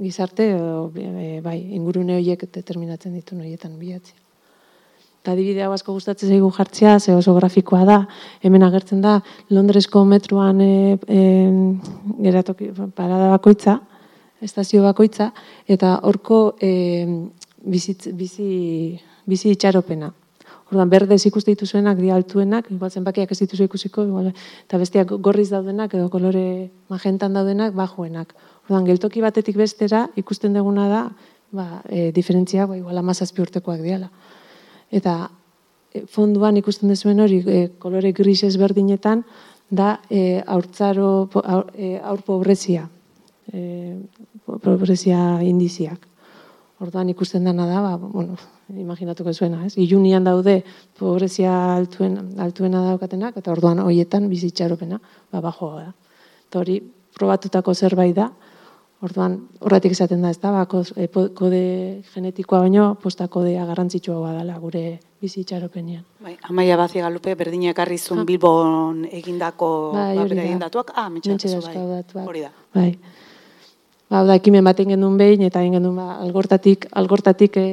[SPEAKER 3] gizarte e, bai ingurune horiek determinatzen ditu horietan bilatzea. Eta adibide hau asko gustatzen zaigu jartzea, ze oso grafikoa da. Hemen agertzen da Londresko metroan e, e, geratoki parada bakoitza, estazio bakoitza eta horko e, bizitz, bizi, bizi itxaropena. Ordan berdez ikuste dituzuenak di altuenak, igual zenbakiak ez dituzu ikusiko, igual, eta besteak gorriz daudenak edo kolore magentan daudenak bajoenak. Ordan geltoki batetik bestera ikusten deguna da, ba, e, diferentzia ba igual 17 urtekoak diala. Eta e, fonduan ikusten dezuen hori e, kolore gris ezberdinetan da e, aurtzaro aur, e, aur pobrezia. E, pobrezia indiziak. Orduan ikusten dena da, ba, bueno, imaginatuko zuena, ez? Ilunian daude pobrezia altuen, altuena daukatenak, eta orduan hoietan bizitxaropena, ba, bajoa da. Eta hori, probatutako zerbait da, orduan, horretik esaten da, ez da, ba, kode genetikoa baino, posta kodea garrantzitsua badala gure bizitxaropenean.
[SPEAKER 2] Bai, amaia bazi galupe, berdinak arrizun bilbon egindako, bai, ba, egindatuak, ah, mitxatu bai, hori da.
[SPEAKER 3] Bai. Ba, da, ekimen bat genuen behin, eta genuen ba, algortatik, algortatik e,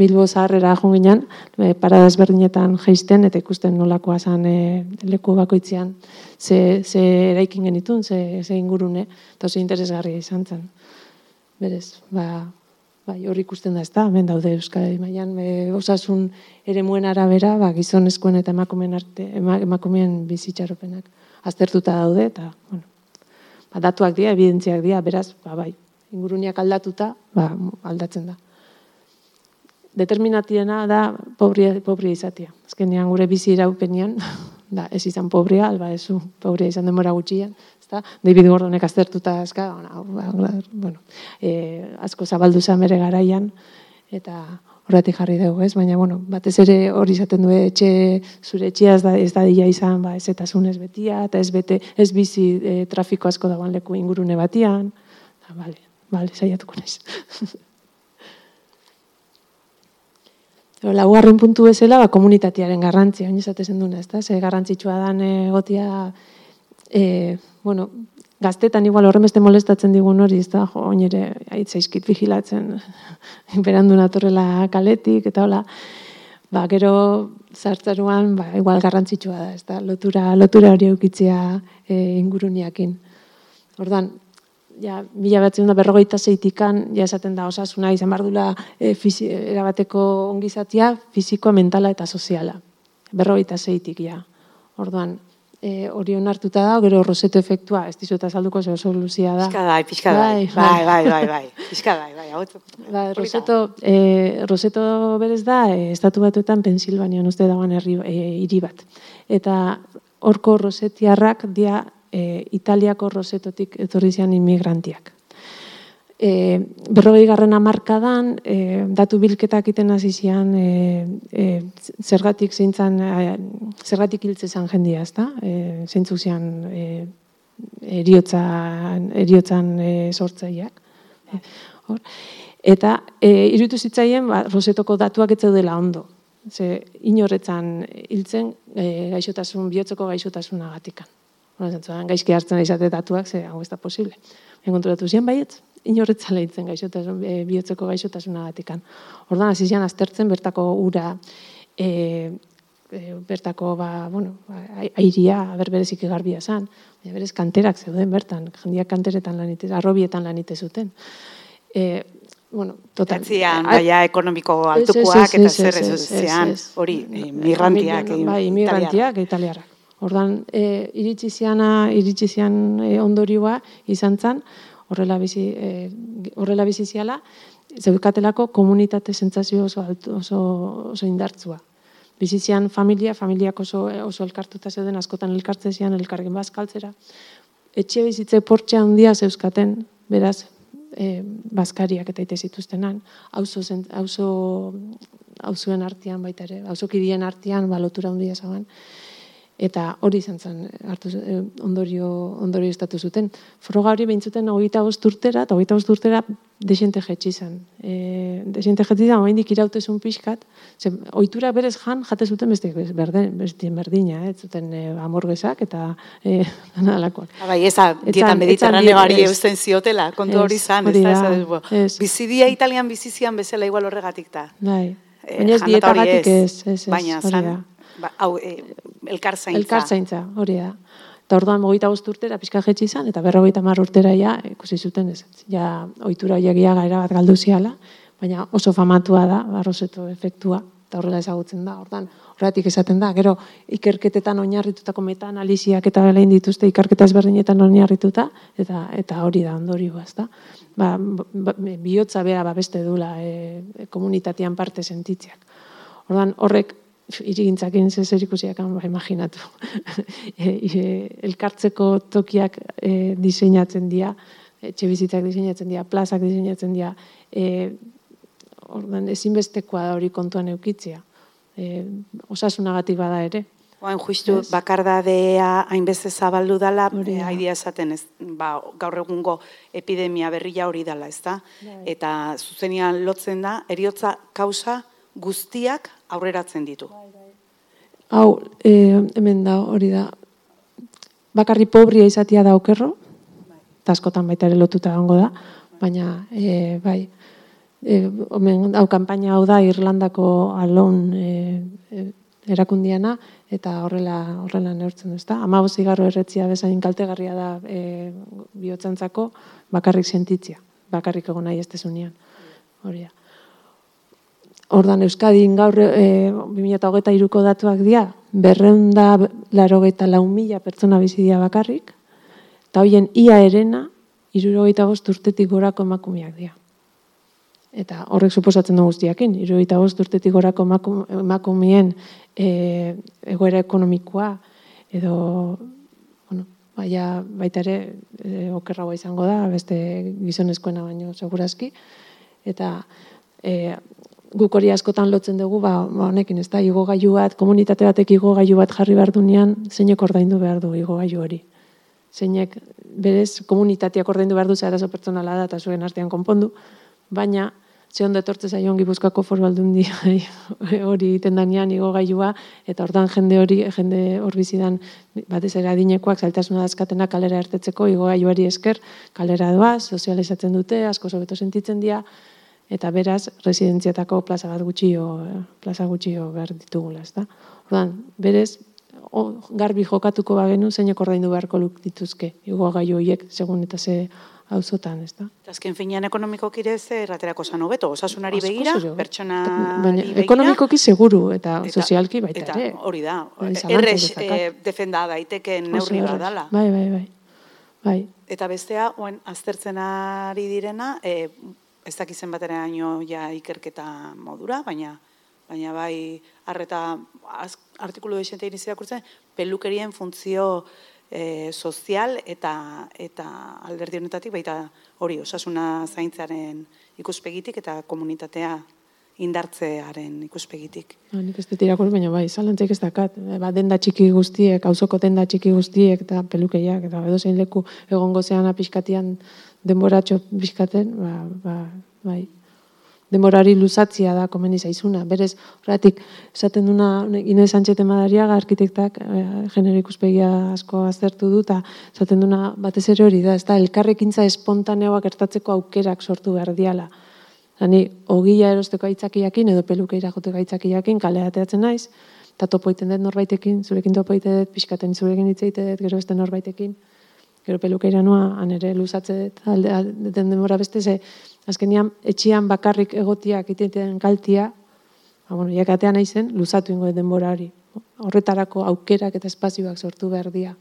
[SPEAKER 3] bilbo zaharrera joan ginen, e, paradaz berdinetan jaisten, eta ikusten nolakoa zan e, leku bakoitzean ze, ze eraikin genitun, ze, ze ingurune, eta oso interesgarria izan zen. Berez, ba, bai, hori ikusten da ez da, hemen daude Euskal Maian, e, osasun ere muen arabera, ba, gizonezkoen eta emakumeen, arte, emakumeen bizitxaropenak aztertuta daude, eta, bueno, datuak dira, evidentziak dira, beraz, ba, bai, inguruniak aldatuta, ba, aldatzen da. Determinatiena da pobria, pobria izatea. Azkenean gure bizi iraupenean, da, ez izan pobria, alba ezu, pobria izan demora gutxian, ezta? David Gordonek aztertuta azka, ba, bueno, e, asko zabaldu zen bere garaian, eta horretik jarri dugu, ez? Baina, bueno, batez ere hori izaten du etxe, zure etxea ez da, ez da dila izan, ba, ez eta zunez betia, eta ez bete, ez bizi e, trafiko asko dagoen leku ingurune batian. Da, bale, bale, saiatuko naiz. Laugarren puntu bezala, ba, komunitatearen garrantzia, oin esatezen duna, ez da? Ze garrantzitsua dan egotia, e, bueno, gaztetan igual horren beste molestatzen digun hori, ez da, jo, oin ere, aitzaizkit vigilatzen, berandu natorrela kaletik, eta hola, ba, gero zartzaruan, ba, igual garrantzitsua da, ez da, lotura, lotura hori eukitzea e, inguruniakin. Ordan, ja, mila batzen da berrogeita zeitikan, ja esaten da osasuna izan bardula e, erabateko ongizatia, fizikoa, mentala eta soziala. Berrogeita zeitik, ja. Orduan, e, hori onartuta da, gero roseto efektua, ez dizut azalduko ze oso luzia da.
[SPEAKER 2] Pizka bai, pizka bai, bai, bai, bai, bai, pizka bai, bai, hau
[SPEAKER 3] Ba, roseto, e, roseto berez da, e, estatu batuetan Pensilvanian uste dagoen herri e, hiri bat. Eta horko rosetiarrak dia e, Italiako rosetotik etorri zian immigrantiak e, berrogei garren amarkadan, e, datu bilketak iten hasi zian, e, e, zergatik zeintzan, e, zergatik hiltze zen jendia, ezta? E, zeintzu zian e, eriotzan, eriotzan e, sortzaileak. E, Eta e, irutu zitzaien, ba, rosetoko datuak ez dela ondo. Ze inorretzan hiltzen e, gaixotasun, bihotzeko gaixotasunagatik. Gaizki hartzen izate datuak, ze hau ez da posible. Enkontratu zian baietz, inorretza lehitzen gaixotasun, e, bihotzeko gaixotasuna gatikan. Ordan, hasi aztertzen bertako ura, e, e, bertako, ba, bueno, ba, airia, berberezik egarbia zan, berez kanterak zeuden bertan, jendiak kanteretan lanite, arrobietan lanite zuten. E, bueno, total.
[SPEAKER 2] Etzian, baia ekonomiko altukoak eta zer ez hori, migrantiak.
[SPEAKER 3] Bai, migrantiak, italiarrak. Ordan, e, iritsi ziana, iritsi zian e, ondorioa izan zan, horrela bizi e, horrela bizi ziala zeukatelako komunitate sentsazio oso oso oso indartsua. Bizizian familia familiak oso oso elkartuta zeuden askotan elkartze zian elkargen bazkaltzera etxe bizitze portxe handia zeuskaten beraz e, bazkariak eta ite zituztenan. Auzo auzo auzuen artean baita ere auzokidien artean balotura handia zaban eta hori izan zen hartu eh, ondorio ondorio estatu zuten. Froga hori beintzuten 25 urtera eta 25 urtera desente jetzi zen. Eh, desente jetzi da oraindik irautezun pixkat, ze ohitura berez jan jate zuten beste berden, beste berdina, eh, zuten eh, amorgesak eta eh alakoak.
[SPEAKER 2] Bai, esa dieta mediterraneoari eusten ziotela, kontu hori izan, ez da, Bizidia italian bizizian bezala igual horregatik ta.
[SPEAKER 3] Bai. Eh, Baina ez dietagatik ez, ez, ez.
[SPEAKER 2] Baina, zan, ba, hau, e, elkarzaintza.
[SPEAKER 3] Elkarzaintza, hori da. Eta orduan mogoita bost urtera pixka jetxi izan, eta berrogeita mar urtera ja, ikusi zuten ez. Ja, oitura horiek gara bat galdu ziala, baina oso famatua da, barroseto efektua, eta horrela ezagutzen da. Orduan, horretik esaten da, gero ikerketetan oinarritutako meta-analiziak eta belein dituzte ikerketa ezberdinetan oinarrituta, eta eta hori da ondorioa, ezta. Ba, ba, bihotza bera ba beste dula e, komunitatean parte sentitziak. Orduan, horrek irigintzakin zer ikusiak ba, imaginatu. e, e, elkartzeko tokiak e, diseinatzen dira, etxe bizitzak diseinatzen dira, plazak diseinatzen dira, e, ordan ezinbestekoa da hori kontuan eukitzia. E, osasunagatik bada ere.
[SPEAKER 2] Oain justu yes. bakardadea hainbeste zabaldu dala, e, haidia esaten ez, ba, gaur egungo epidemia berria hori dala, ez da? Bai. Eta zuzenian lotzen da, eriotza kausa guztiak aurreratzen ditu.
[SPEAKER 3] Hau, e, hemen da, hori da, bakarri pobria izatia da okerro, eta askotan baita ere lotuta gongo da, baina, e, bai, e, omen, hau kampaina hau da Irlandako alon e, e, erakundiana, eta horrela horrela neurtzen duzta. Ama zigarro erretzia bezain kaltegarria da e, bihotzantzako bakarrik sentitzia, bakarrik egon nahi ez tezunean. Hori da. Ordan Euskadin gaur e, 2008 iruko datuak dira, berreunda laro lau mila pertsona bizidia bakarrik, eta hoien ia erena, irurogeita bost urtetik gorako emakumeak dira. Eta horrek suposatzen du guztiakin, irurogeita bost urtetik gorako emakumeen e, egoera ekonomikoa, edo, bueno, baia, baita ere, e, okerragoa izango da, beste gizonezkoena baino, segurazki, eta e, guk hori askotan lotzen dugu, ba, ba honekin, ez da, igogailu bat, komunitate batek igogailu bat jarri behar dunean, zeinek ordaindu behar du igogailu hori. Zeinek, berez, komunitateak ordaindu behar du zeharazo pertsonala da, eta zuen artean konpondu, baina, ze ondo etortze zaio gipuzkako foru aldun hori egiten danean igogailua, eta ordan jende hori, jende hor bizidan, batez ere adinekoak, zailtasuna dazkatena kalera ertetzeko, igogailuari esker, kalera doa, sozializatzen dute, asko sobeto sentitzen dira, eta beraz residentziatako plaza bat gutxio plaza gutxio behar ditugula, ezta? Ordan, berez o, garbi jokatuko bagenu, zeinek ordaindu beharko luk dituzke, igo gai horiek, segun eta ze auzotan, ez da?
[SPEAKER 2] Eta azken finean ekonomikoki ere ze erraterako zan hobeto, osasunari begira,
[SPEAKER 3] ere.
[SPEAKER 2] pertsonari
[SPEAKER 3] Baina, ekonomikoki seguru, eta,
[SPEAKER 2] eta-
[SPEAKER 3] sozialki baita
[SPEAKER 2] eta
[SPEAKER 3] ere.
[SPEAKER 2] hori da,
[SPEAKER 3] ez daukat.
[SPEAKER 2] eh, defenda daiteken neurri bat
[SPEAKER 3] erraz.
[SPEAKER 2] dala.
[SPEAKER 3] Bai, bai, bai. Bai,
[SPEAKER 2] Eta bestea, oen aztertzen ari direna, e, ez dakizen bateraino ja ikerketa modura, baina baina bai arreta az, artikulu desente irakurtzen, pelukerien funtzio e, sozial eta eta alderdi honetatik baita hori osasuna zaintzaren ikuspegitik eta komunitatea indartzearen ikuspegitik.
[SPEAKER 3] Ba, nik ez dut irakurri, baina bai, zalantzaik ez dakat. E, Ba, denda txiki guztiek, auzoko denda txiki guztiek, eta pelukeiak, eta edo zein leku egongo zean pixkatian denboratxo pixkaten, ba, ba, bai. Denborari luzatzia da komeni zaizuna. Berez, horretik, esaten duna Inez Sánchez Madariaga arkitektak e, genero ikuspegia asko aztertu du, eta esaten duna batez ere hori da, ez da, elkarrekintza espontaneoak gertatzeko aukerak sortu behar diala. Hani, ogia erosteko aitzakiakin edo pelukeira joteko aitzakiakin kalea ateatzen naiz, eta topo egiten dut norbaitekin, zurekin topo egiten dut, pixkaten zurekin hitz egiten dut, gero beste norbaitekin, gero pelukeira noa, han ere luzatze dut, alde, alde, den denbora beste, ze, azkenian, etxian bakarrik egotiak egiten kaltia, ba, bueno, jakatea naizen, luzatu ingo denbora hori. Horretarako aukerak eta espazioak sortu behar dira.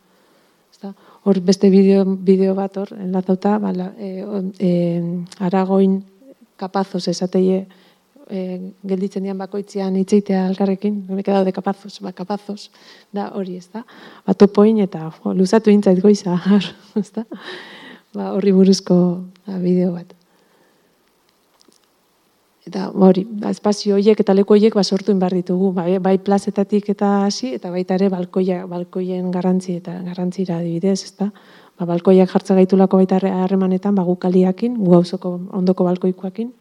[SPEAKER 3] Ezta? Hor beste bideo, bideo bat hor, enlazauta, ba, la, e, e, aragoin kapazos esateie e, gelditzen dian bakoitzean hitzeitea alkarrekin, nik daude kapazos, ba, kapazos, da hori, ez da? Ba, topoin eta jo, luzatu intzait goiza, ez da? Ba, horri buruzko ba, bideo bat. Eta ba, hori, ba, espazio horiek eta leku horiek ba, sortu behar ditugu, bai, bai plazetatik eta hasi, eta baita ere balkoia, balkoien garrantzi eta garrantzira adibidez, ezta? Ba, balkoiak jartza gaitulako baita harre- harremanetan, ba, gu kaliakin, gu ondoko balkoikoakin,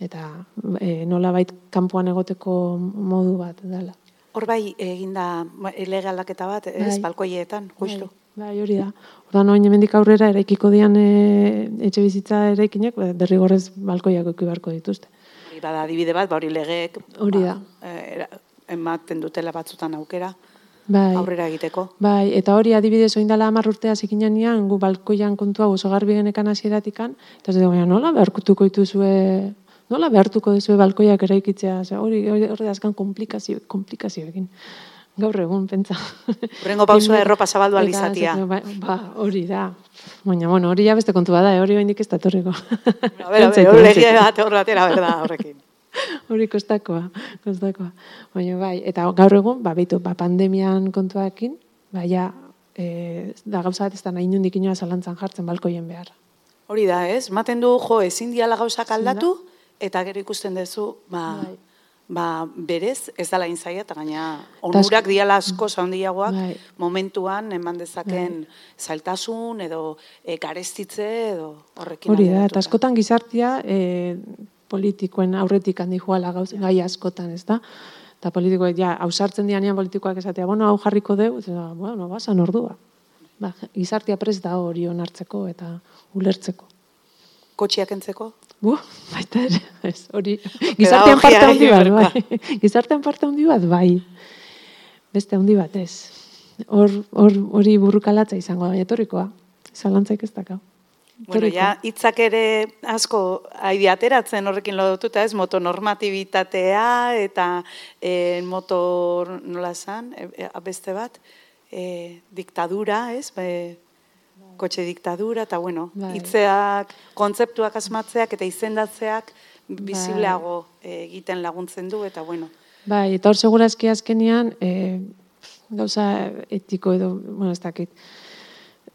[SPEAKER 3] eta e, nola bait kanpoan egoteko modu bat dela.
[SPEAKER 2] Hor bai eginda ba, lege aldaketa bat, ez,
[SPEAKER 3] Bai.
[SPEAKER 2] balkoietan, justu.
[SPEAKER 3] Bai, bai, hori da. Ordan orain hemendik aurrera eraikiko dian e, etxe bizitza eraikinek ba, derrigorrez balkoiak eduki beharko dituzte.
[SPEAKER 2] Hori bada adibide bat, ba hori legeek
[SPEAKER 3] Hori
[SPEAKER 2] ba,
[SPEAKER 3] da.
[SPEAKER 2] eh, era- ematen dutela batzutan aukera
[SPEAKER 3] Bai.
[SPEAKER 2] aurrera egiteko.
[SPEAKER 3] Bai, eta hori adibidez oindala hamar urtea zikinean, gu balkoian kontua oso garbi genekan hasieratikan, eta ez dugu, nola beharkutuko dituzue, nola behartuko duzue balkoiak eraikitzea, Osea, hori hori hori azkan komplikazio, komplikazioekin. Gaur egun, pentsa.
[SPEAKER 2] Hurrengo pausua erropa zabaldu
[SPEAKER 3] esaten, Ba, ba, hori da. Baina, bueno, hori ja beste kontu bada, eh, hori oraindik ez da torriko.
[SPEAKER 2] A ber, a ber, hor lege bat hor batera berda horrekin.
[SPEAKER 3] Hori kostakoa, kostakoa. Baina bai, eta gaur egun, ba, beitu, ba, pandemian kontuakin, ba, ja, e, da gauza bat ez da nahi nundik inoa zalantzan jartzen balkoien behar.
[SPEAKER 2] Hori da, ez? Maten du, jo, ezin diala gauzak aldatu, eta gero ikusten duzu, ba,
[SPEAKER 3] Bai.
[SPEAKER 2] ba, berez, ez dala inzaia, eta gaina onurak diala asko handiagoak
[SPEAKER 3] Bai.
[SPEAKER 2] momentuan eman dezaken zailtasun edo e, garestitze edo horrekin
[SPEAKER 3] Hori da, eta askotan gizartia e, politikoen aurretik handi joala gauz, gai askotan, ez da? Eta politikoek, ja, hausartzen dianean politikoak esatea, bueno, hau jarriko deu, eta, bueno, basan ordua. Ba, gizartia prest da hori onartzeko eta ulertzeko.
[SPEAKER 2] Kotxiak entzeko?
[SPEAKER 3] Bu, baita ere, ez, hori, gizartean parte handi bat, bai. Gizartean parte handi bat, bai. Beste handi bat, ez. Hor, hor, hori burrukalatza izango da, etorrikoa. Zalantzaik ez dakau.
[SPEAKER 2] Bueno, ja, hitzak ere asko aidi ateratzen horrekin lotuta, ez, motonormatibitatea eta e, motor, nola esan, e, e, beste bat, e, diktadura, ez, be, kotxe diktadura, eta bueno,
[SPEAKER 3] Bai.
[SPEAKER 2] hitzeak, kontzeptuak asmatzeak eta izendatzeak bizibleago e, egiten laguntzen du, eta bueno,
[SPEAKER 3] Bai, eta hor segurazki azkenian, e, gauza etiko edo, bueno, ez dakit,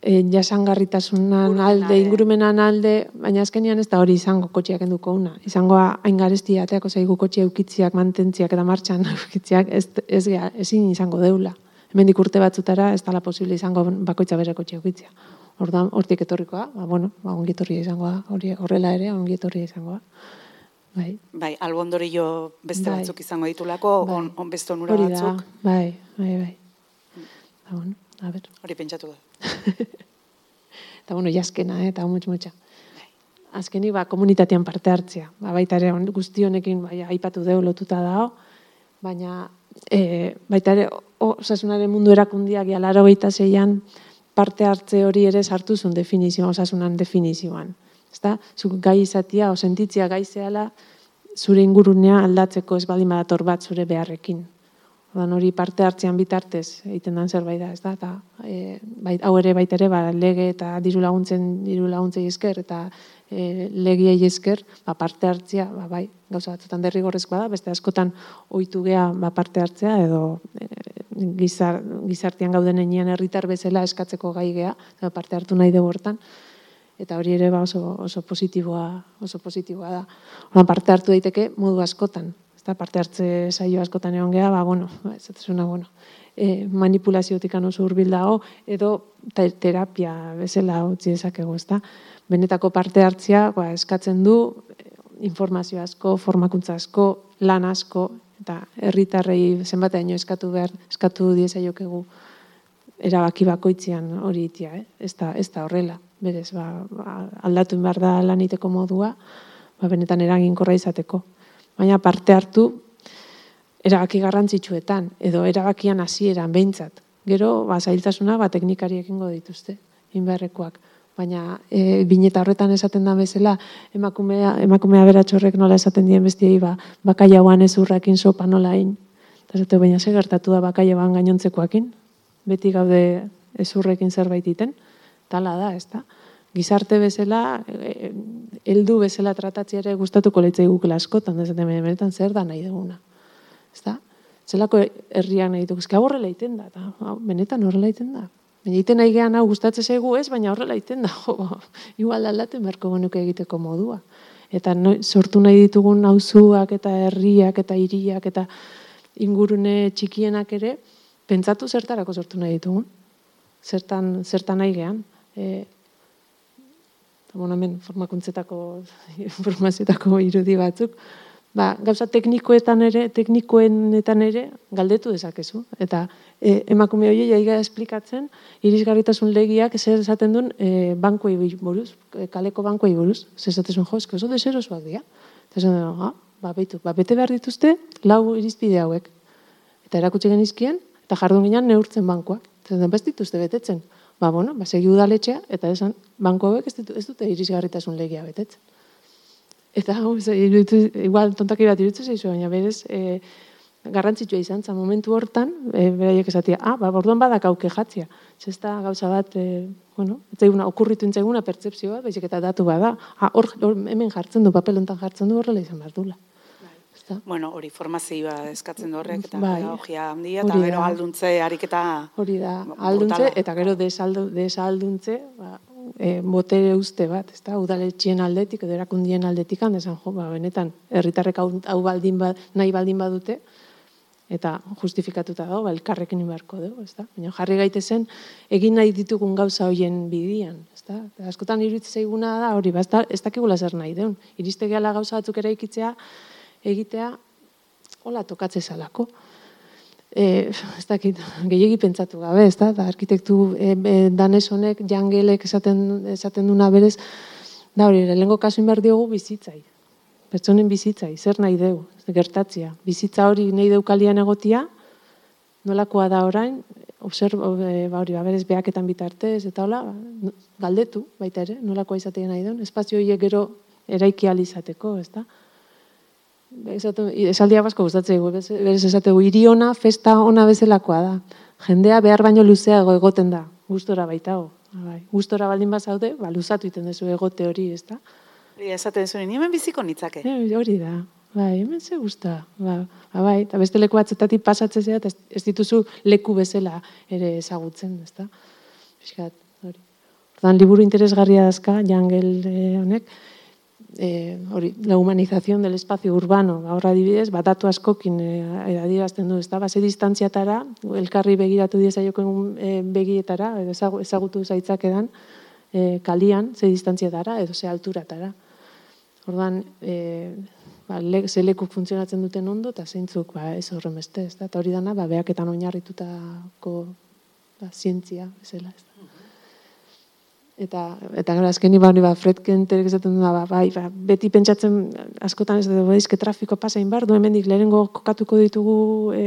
[SPEAKER 3] e, jasangarritasunan alde, ingurumenan alde, baina azkenian ez da hori izango kotxiak enduko una. Izango hain garesti ateako zaigu kotxia eukitziak, mantentziak eta martxan eukitziak, ez, ez, ezin izango deula. Hemendik urte batzutara ez dala posible izango bakoitza bere kotxia eukitzia. Ordan hortik etorrikoa, ba, bueno, ba, ongi etorria izango da, hori horrela ere ongi etorria izango da. Bai.
[SPEAKER 2] bai, albondorio beste
[SPEAKER 3] Bai.
[SPEAKER 2] batzuk izango ditulako,
[SPEAKER 3] Bai.
[SPEAKER 2] on, on beste onura
[SPEAKER 3] Hori
[SPEAKER 2] batzuk,
[SPEAKER 3] bai, bai, bai. Ba, bueno, a ber.
[SPEAKER 2] hori pentsatu da.
[SPEAKER 3] Eta bueno, jaskena, eh, eta mutx mutxa. Azkenik, ba, komunitatean parte hartzea. Ba, baita ere, on- guzti honekin, bai, aipatu deu lotuta dago, baina e, baita ere, osasunaren mundu erakundiak jalaro zeian parte hartze hori ere sartu zuen definizioan, osasunan definizioan. Ezta? Zuk gai izatia, o sentitzia gai zehala, zure ingurunea aldatzeko ez baldin badator bat zure beharrekin. Odan hori parte hartzean bitartez egiten den zerbait da, ez da? Ta, e, bait, hau ere baita ere, ba, lege eta diru laguntzen diru laguntzei esker eta e, legiei esker, ba, parte hartzea, ba, bai, gauza batzutan derrigorrezkoa da, beste askotan ohitu gea ba, parte hartzea edo e, gizar, gizartean gauden enean herritar bezala eskatzeko gai gea, eta parte hartu nahi dugu hortan eta hori ere ba oso, oso positiboa oso positiboa da. Oran parte hartu daiteke modu askotan, ezta parte hartze saio askotan egon gea, ba bueno, ba, ez zuna bueno. E, manipulaziotik oso hurbil dago edo terapia bezala utzi dezakegu, ezta? Benetako parte hartzea, ba, eskatzen du e, informazio asko, formakuntza asko, lan asko eta herritarrei zenbateaino eskatu behar, eskatu diezaiokegu erabaki bakoitzean hori itia, eh? ez, da, ez da horrela berez, ba, ba, aldatu behar da laniteko modua, ba, benetan eraginkorra izateko. Baina parte hartu, erabaki garrantzitsuetan, edo erabakian hasieran behintzat. Gero, ba, zailtasuna, ba, teknikari ekingo dituzte, inberrekoak. Baina, e, bineta horretan esaten da bezala, emakumea, emakumea beratxorrek nola esaten dien bestiei, ba, bakaiauan ez urrakin sopa nola in. Eta baina ze gertatu da bakaiauan gainontzekoakin, beti gaude ez urrekin zerbait iten tala da, ez da? Gizarte bezala, eh, heldu bezala tratatzea ere gustatuko leitzai gukela askotan, ez da, benetan zer da nahi duguna. Ez da? Zelako herriak nahi ezka horrela iten da, eta benetan horrela iten da. Baina iten nahi gehan hau gustatzen zaigu ez, baina horrela iten da, jo, igual aldaten beharko genuke egiteko modua. Eta no, sortu nahi ditugun auzuak eta herriak eta hiriak eta ingurune txikienak ere, pentsatu zertarako sortu nahi ditugun. Zertan, zertan nahi gehan e, bueno, hemen formakuntzetako informazioetako irudi batzuk, ba, gauza teknikoetan ere, teknikoenetan ere galdetu dezakezu. Eta e, emakume hori jaiga esplikatzen, irisgarritasun legiak zer esaten duen e, bankuei buruz, e, kaleko bankuei buruz, zer esaten jo, esko, zo deserosoak dira. Eta esan ah, ba, baitu, ba, bete behar dituzte, lau irizpide hauek. Eta erakutsi genizkien, eta jardun ginen neurtzen bankuak. Eta ez ba, dituzte betetzen ba, bueno, ba, segi udaletxea, eta esan, banko hauek ez, ez dute irisgarritasun legia betetzen. Eta hau, igual, tontaki bat iruditzen zaizu, baina berez, e, garrantzitsua izan, za momentu hortan, e, beraiek esatia, ah, ba, borduan badak auke jatzia. Zesta gauza bat, e, bueno, etzaiguna, okurritu entzaiguna pertsepzioa, baizik eta datu bada. Ah, hor, hemen jartzen du, papel hontan jartzen du horrela izan behar dula.
[SPEAKER 2] Bueno, hori formazioa eskatzen horrek eta bai, pedagogia handia eta gero alduntze ariketa
[SPEAKER 3] hori da. Alduntze eta gero desaldu, desalduntze, ba, e, botere uste bat, ezta? Udaletxien aldetik edo erakundien aldetik esan jo, ba, benetan herritarrek hau, hau baldin ba, nahi baldin badute eta justifikatuta dago, ba, elkarrekin ibarko dugu, ezta? Baina jarri gaite zen, egin nahi ditugun gauza hoien bidian, ezta? Eta askotan iruditzen zaiguna da, hori, ba, ez dakigula zer nahi deun. Iriste gauza batzuk ere ikitzea, egitea hola tokatze zalako. E, ez dakit, gehiagi pentsatu gabe, ez da, da arkitektu e, e, danez honek, jangelek esaten, esaten duna berez, da hori, lehenko kasu inbar diogu bizitzai. Pertsonen bizitzai, zer nahi dugu, gertatzia. Bizitza hori nahi deukalian egotia, nolakoa da orain, observo, e, ba hori, ba, berez behaketan bitartez, eta hola, galdetu, baita ere, nolakoa izatea nahi duen, espazio horiek gero eraiki alizateko, ez da? Esaldia basko gustatzen berez esategu hiri ona festa ona bezalakoa da. Jendea behar baino luzeago egoten da, gustora baitago. Bai, gustora baldin bazaude, ba luzatu egiten duzu egote hori, ezta?
[SPEAKER 2] Hori esaten zuen, ni hemen biziko nitzake.
[SPEAKER 3] E, hori da. Bai, hemen ze gusta. Ba, ba bai, eta beste leku batzetatik pasatzen zea, ez dituzu leku bezala ere ezagutzen, ezta? Fiskat, hori. Ordan liburu interesgarria dazka, Jangel eh, honek, eh, hori, la humanización del espacio urbano, ahora adibidez, batatu askokin eh, adierazten du, ez da, base distantziatara, elkarri begiratu dieza joken eh, begietara, edo ezagutu zaitzak edan, eh, kalian, ze distantziatara, edo ze alturatara. Ordan, eh, ba, le, ze leku funtzionatzen duten ondo, eta zeintzuk, ba, ez horren beste, ez da, eta hori dana, ba, behaketan oinarritutako ba, zientzia, bezala, ez da. Eta, eta gara, azkeni ba, hori ba, Fred Kenter esaten du, ba, bai, ba, beti pentsatzen askotan ez dugu, ezke trafiko pasain bar, du hemendik lehenengo kokatuko ditugu, e,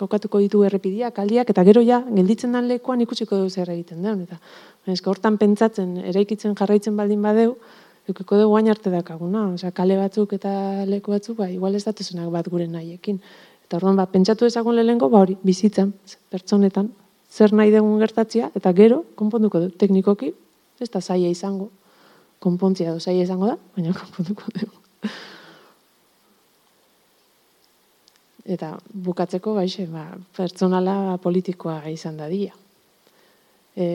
[SPEAKER 3] kokatuko ditugu errepidiak, aldiak, eta gero ja, gelditzen dan lekuan ikusiko dugu zer egiten den, eta ezke hortan pentsatzen, eraikitzen jarraitzen baldin badeu, Eukiko dugu guain arte dakaguna, osea, kale batzuk eta leku batzuk, ba, igual ez datuzenak bat gure nahiekin. Eta orduan, ba, pentsatu ezagun lehenko, ba, hori, bizitzan, pertsonetan, zer nahi dugun gertatzia, eta gero, konponduko du, teknikoki, ez da zaila izango, konpontzia du zaila izango da, baina konponduko dugu. Eta bukatzeko, baixe, ba, pertsonala politikoa izan da dia. E,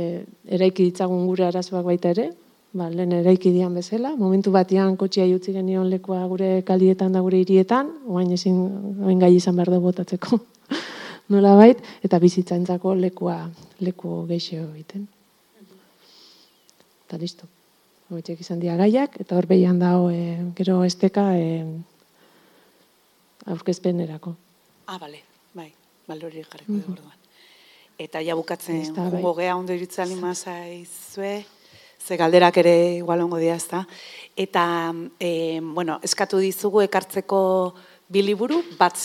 [SPEAKER 3] eraiki ditzagun gure arazoak baita ere, ba, lehen eraiki dian bezala, momentu batean kotxia jutzi genion lekoa gure kaldietan da gure hirietan, oain ezin, oain gai izan behar dugu botatzeko nola bait, eta bizitzaintzako lekua, leku geixo egiten. Eta listo. Hoitek izan dia gaiak, eta hor behian dago e, gero esteka e, aurkezpenerako.
[SPEAKER 2] Ah, bale, bai, balori jarriko mm -hmm. Eta ja bukatzen,
[SPEAKER 3] bai.
[SPEAKER 2] gogea ondo iritzen lima zaizue, ze galderak ere igual ongo dia, ezta. Eta, e, bueno, eskatu dizugu ekartzeko biliburu, bat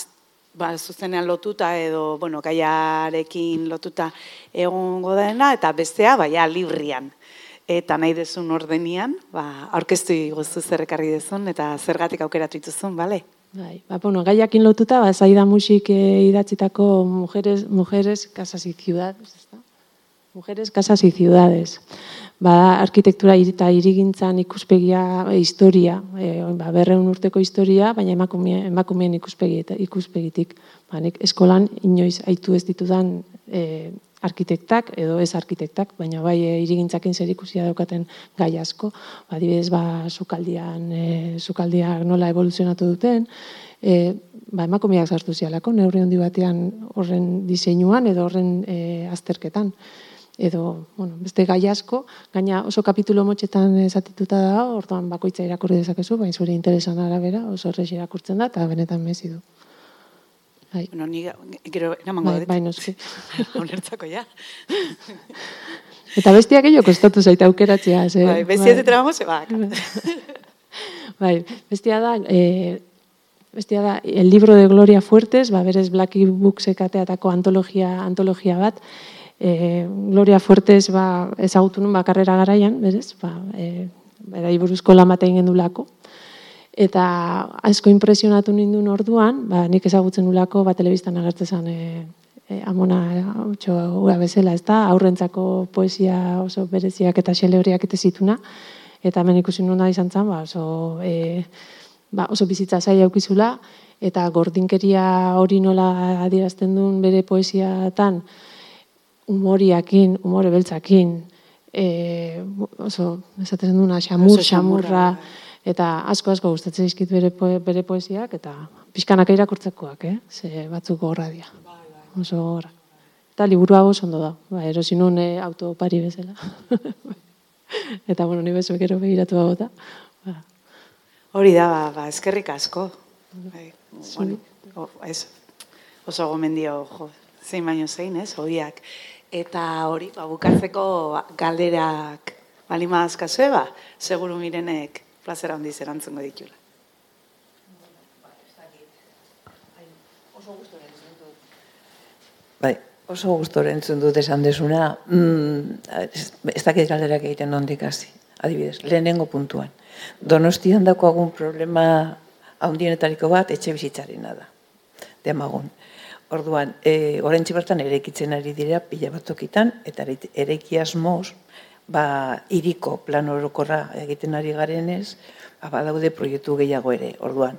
[SPEAKER 2] ba, zuzenean lotuta edo, bueno, gaiarekin lotuta egongo dena, eta bestea, baia, librian. Eta nahi dezun ordenian, ba, aurkeztu guztu zerrekarri dezun, eta zergatik aukeratu dituzun, bale?
[SPEAKER 3] Bai, ba, bueno, gaiakin lotuta, ba, zaida musik e, idatzitako mujeres, mujeres, casas y ciudades, ezta? Mujeres, casas y ciudades ba, arkitektura eta irigintzan ikuspegia, e, historia, e, ba, berreun urteko historia, baina emakumeen, emakumeen ikuspegi, ikuspegitik. Ba, nik eskolan inoiz aitu ez ditudan e, arkitektak edo ez arkitektak, baina bai e, irigintzakin zer ikusia daukaten gai asko, ba, dibidez, ba, sukaldian, e, sukaldiak nola evoluzionatu duten, e, ba, emakumeak sartu zialako, neurri handi batean horren diseinuan edo horren e, azterketan edo, bueno, beste gai asko, gaina oso kapitulo motxetan esatituta da, orduan bakoitza irakurri dezakezu, baina zure interesan arabera oso horrez irakurtzen da, eta benetan mezi du.
[SPEAKER 2] Bai. Bueno, ni gero eramango
[SPEAKER 3] bai, bai, noski.
[SPEAKER 2] Onertzako, ja.
[SPEAKER 3] Eta bestiak gehiago kostatu zaita aukeratzea. Ze,
[SPEAKER 2] bai, bestia bai. zetra bamos,
[SPEAKER 3] bai, bestia da, e, bestia da, el libro de Gloria Fuertes, ba, berez Black Books ekateatako antologia, antologia bat, e, Gloria Fuertes ba, ezagutu nun bakarrera garaian, berez, ba, e, bera iburuzko lamata ingen dulako. Eta asko impresionatu nindun orduan, ba, nik ezagutzen nulako, ba, telebistan agertzen e, e, amona otxo ura bezala, ez da, aurrentzako poesia oso bereziak eta xele horiak eta zituna, eta hemen ikusi nuna izan zen, ba, oso, e, ba, oso bizitza zaila aukizula, eta gordinkeria hori nola adierazten duen bere poesiatan, humoriakin, umore beltzakin, e, oso, esaten duna, xamur, xamurra, bai. Eta asko asko gustatzen dizkit bere, bere poesiak, eta pixkanak irakurtzekoak, eh? ze batzuk gorra bai. Oso gorra. Eta liburu hau ondo da, ba, erosin nun e, autopari bezala. eta, bueno, ni bezu gero begiratu da. Ba.
[SPEAKER 2] Hori da, ba, ba eskerrik asko. Bai, bueno, ez, oso gomendio, jo, zein baino zein, ez, horiak. Eta hori, ba, bukatzeko ba, galderak balima azkazue, ba, seguru mirenek plazera handiz erantzungo ditula.
[SPEAKER 4] Bai, oso gustora entzun dut esan desuna, mm, ez dakit galderak egiten ondik hasi, adibidez, lehenengo puntuan. Donostian dako agun problema handienetariko bat etxe bizitzarina da, demagun. Orduan, e, orentzi bertan erekitzen ari dira pila bat tokitan, eta ereki asmoz, ba, iriko plan orokorra egiten ari garenez, ba, badaude proiektu gehiago ere. Orduan,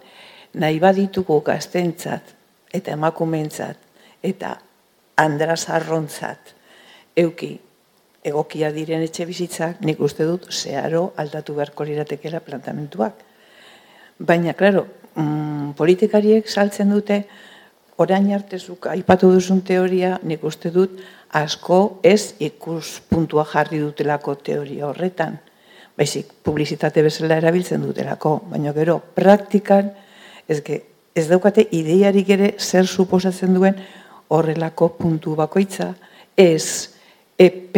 [SPEAKER 4] nahi baditugu gaztentzat, eta emakumeentzat, eta andraz arrontzat, euki, egokia diren etxe bizitzak, nik uste dut, zeharo aldatu beharko liratekela plantamentuak. Baina, klaro, mm, politikariek saltzen dute, orain artezuk aipatu duzun teoria, nik uste dut, asko ez ikus puntua jarri dutelako teoria horretan. Baizik, publizitate bezala erabiltzen dutelako, baina gero, praktikan, ez, ge, ez daukate ideiarik ere zer suposatzen duen horrelako puntu bakoitza, ez EP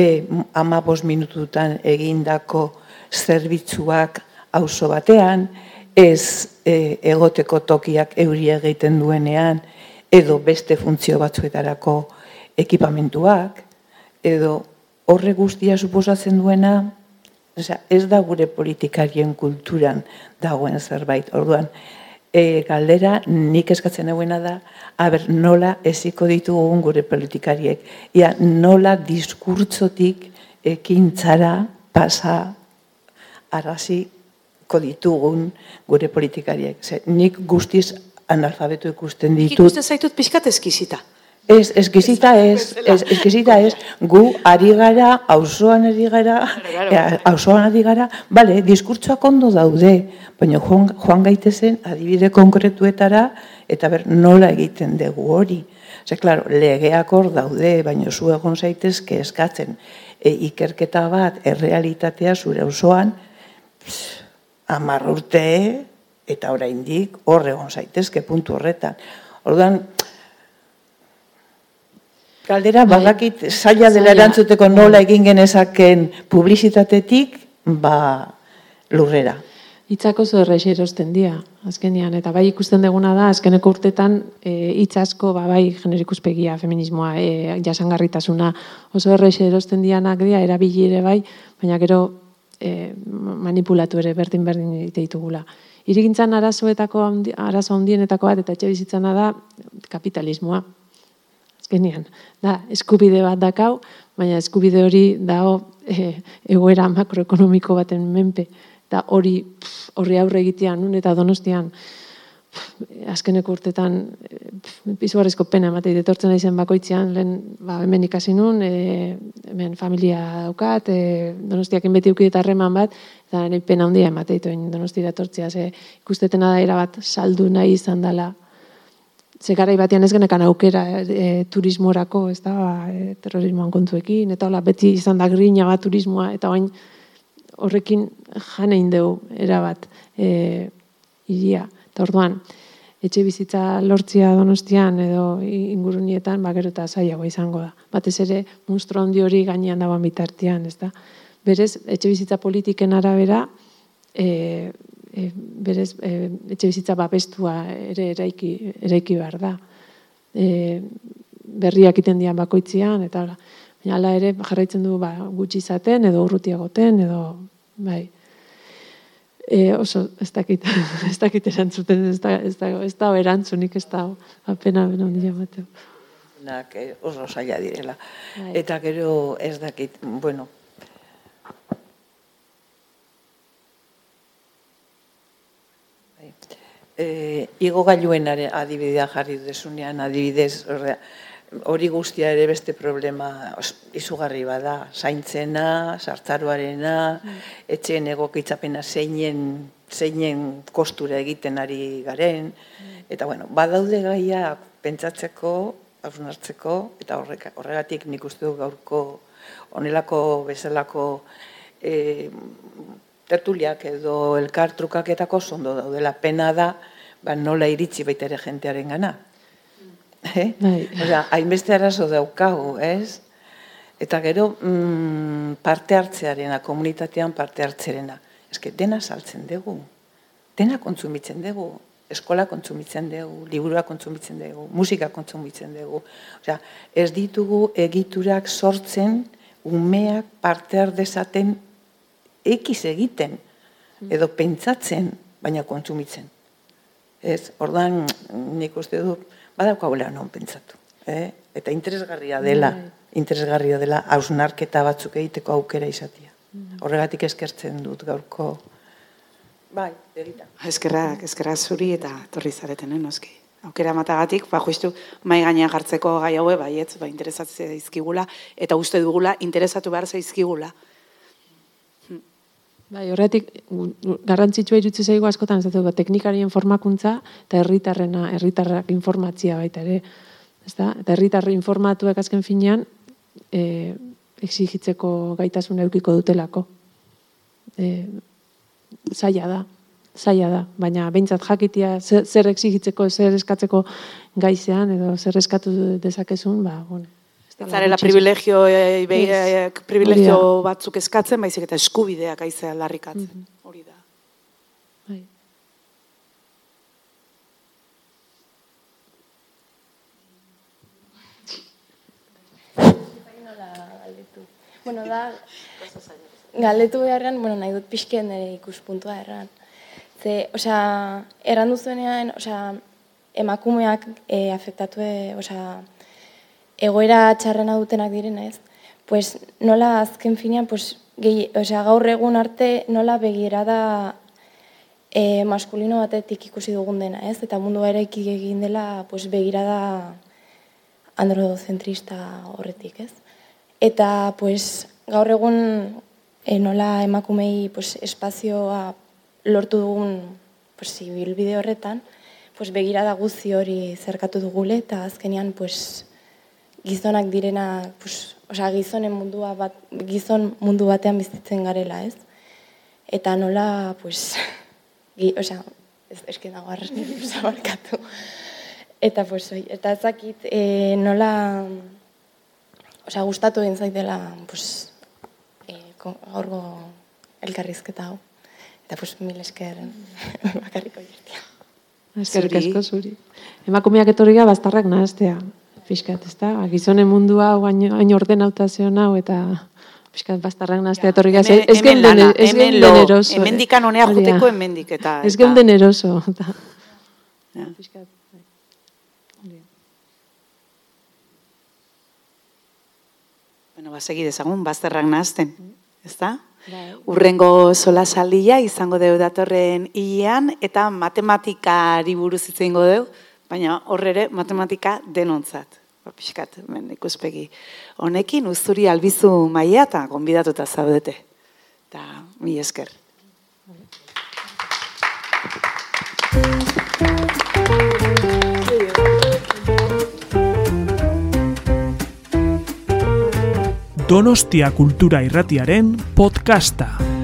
[SPEAKER 4] amabos minututan egindako zerbitzuak auzo batean, ez e, egoteko tokiak euria egiten duenean, edo beste funtzio batzuetarako ekipamentuak, edo horre guztia suposatzen duena, osea, ez da gure politikarien kulturan dagoen zerbait. Orduan, e, galdera nik eskatzen duena da, aber nola eziko ditugun gure politikariek. Ia, nola diskurtzotik ekintzara pasa arraziko ditugun gure politikariek. Ze, nik guztiz analfabetu ikusten ditut.
[SPEAKER 2] Ikusten zaitut pixkat eskizita.
[SPEAKER 4] Ez, eskizita ez, ez, eskizita ez, gu ari gara, auzoan ari gara, auzoan ari gara, bale, diskurtsoak ondo daude, baina joan, joan gaitezen adibide konkretuetara, eta ber, nola egiten dugu hori. Ze, klaro, legeak hor daude, baina zu egon zaitezke eskatzen, e, ikerketa bat, errealitatea zure auzoan, amar urte, eta oraindik hor egon zaitezke puntu horretan. Orduan, Galdera, bai, badakit, zaila dela erantzuteko nola egin genezaken publizitatetik, ba, lurrera.
[SPEAKER 3] Itzako zo errex erosten dia, azkenian, eta bai ikusten deguna da, azkeneko urtetan e, itzasko, ba, bai, generikuzpegia, feminismoa, e, jasangarritasuna, oso errex erosten dianak dia, erabili ere bai, baina gero e, manipulatu ere berdin berdin ditugula. Irigintzan arazoetako, arazo handienetako bat, eta etxe bizitzana da kapitalismoa, azkenean. Da, eskubide bat dakau, baina eskubide hori dago e, egoera makroekonomiko baten menpe. Da hori horri aurre egitean, nun eta donostian, azkeneko urtetan pizugarrezko pena ematei detortzen izen bakoitzean, lehen ba, hemen ikasi nun, e, hemen familia daukat, e, donostiak beti ukideta harreman bat, eta nahi pena handia ematei donostira tortzia, ze ikustetena da erabat saldu nahi izan dela ze garai batean ez genekan aukera e, turismorako, ez da, e, terrorismoan kontuekin, eta hola, beti izan da grina bat turismoa, eta bain horrekin janein dugu, erabat, e, iria. Eta orduan, etxe bizitza lortzia donostian edo ingurunietan, ba, gero eta zaiago izango da. Batez ere, monstro handi hori gainean dagoen bitartean, ez da. Berez, etxe bizitza politiken arabera, e, e, berez e, etxe bizitza babestua ere eraiki, eraiki behar da. E, berriak iten dian bakoitzian, eta baina ala ere jarraitzen du ba, gutxi izaten edo urrutiagoten, edo bai. E, oso, ez dakit, ez dakit erantzuten, ez da, ez da, ez da erantzunik, ez da, apena bena ondia bateu.
[SPEAKER 4] Oso zaila direla. Bai. Eta gero ez dakit, bueno, e, igo gailuen adibidea jarri desunean, adibidez, hori guztia ere beste problema izugarri bada, zaintzena, sartzaruarena, mm. etxeen egokitzapena zeinen, zeinen kostura egiten ari garen, mm. eta bueno, badaude gaia pentsatzeko, hausnartzeko, eta horregatik nik uste du gaurko onelako bezalako e, tertuliak edo elkar trukaketako zondo daudela pena da, ba, nola iritsi baita ere jentearen gana. Eh? Bai. Osa, hainbeste arazo daukagu, ez? Eta gero mm, parte hartzearena, komunitatean parte hartzerena. Ez dena saltzen dugu, dena kontsumitzen dugu, eskola kontsumitzen dugu, liburua kontsumitzen dugu, musika kontsumitzen dugu. Osea, ez ditugu egiturak sortzen umeak parte dezaten ekiz egiten, edo pentsatzen, baina kontsumitzen. Ez, ordan nik uste du, badaukaguela non pentsatu. Eh? Eta interesgarria dela, bai. interesgarria dela, hausnarketa batzuk egiteko aukera izatia. Mm. Horregatik eskertzen dut gaurko, bai, egita.
[SPEAKER 2] Eskerrak, eskerrak zuri eta torri zareten, eh, noski. Aukera matagatik, ba, justu, mai gainean jartzeko gai haue, baietz, ba, interesatzea izkigula, eta uste dugula, interesatu behar zaizkigula.
[SPEAKER 3] Bai, horretik garrantzitsua irutzi zaigu askotan ez da teknikarien formakuntza eta herritarrena, herritarrak informatzia baita ere. Ezta? Eta herritarri informatuak azken finean eh exigitzeko gaitasun edukiko dutelako. Eh zaila da. Zaila da, baina beintzat jakitia zer exigitzeko, zer eskatzeko gaizean edo zer eskatu dezakezun, ba, bueno,
[SPEAKER 2] Zarela privilegio, e, be, e, privilegio batzuk eskatzen, baizik eta eskubideak aizea aldarrikatzen. Hori da.
[SPEAKER 3] Bai.
[SPEAKER 5] Bueno, da, galdetu beharrean, bueno, nahi dut pixken ere ikuspuntua erran. Ze, osea, erran duzuenean, osea, emakumeak e, afektatu, osea, egoera txarrena dutenak direnez, pues nola azken finean, pues, gehi, osea, gaur egun arte nola begirada e, maskulino batetik ikusi dugun dena, ez? Eta mundu eraiki egin dela, pues, begirada androcentrista horretik, ez? Eta, pues, gaur egun e, nola emakumei pues, espazioa lortu dugun pues, ibilbide horretan, pues, begirada guzti hori zerkatu dugule, eta azkenean pues, gizonak direna, pues, osea, gizonen mundua bat, gizon mundu batean bizitzen garela, ez? Eta nola, pues, gi, osea, ez esken dago zabarkatu. Eta, pues, oi, eta ezakit, e, nola, osea, gustatu egin zaitela, pues, e, ko- gaurgo elkarrizketa hau. Eta, pues, mil esker bakarriko jirtia.
[SPEAKER 3] Eskerrik asko zuri. Emakumeak etorri gara bastarrak nahaztea. Fiskat, ez da? Gizonen mundua hau hain, hain ordenauta zion hau eta fiskat bastarrak nahaztea etorri.
[SPEAKER 2] Hemen-
[SPEAKER 3] Ez
[SPEAKER 2] hemen
[SPEAKER 3] geunden
[SPEAKER 2] lana,
[SPEAKER 3] ez
[SPEAKER 2] hemen lo,
[SPEAKER 3] eroso. eh.
[SPEAKER 2] hemendikan honea
[SPEAKER 3] Hori da.
[SPEAKER 2] joteko hemendik eta...
[SPEAKER 3] Ez geunden eroso.
[SPEAKER 2] Ja.
[SPEAKER 3] fiskat, bai. Da.
[SPEAKER 2] Bueno, ba, segi dezagun, bazterrak nahazten, ezta?
[SPEAKER 3] Bai.
[SPEAKER 2] Urrengo solasaldia izango deu datorren hilean eta matematikari buruz hitz egingo deu, baina horre ere matematika denontzat. Ba, pixkat, hemen ikuspegi. Honekin uzturi albizu maia eta gonbidatuta zaudete. Eta mi esker.
[SPEAKER 1] Donostia Kultura Irratiaren podcasta.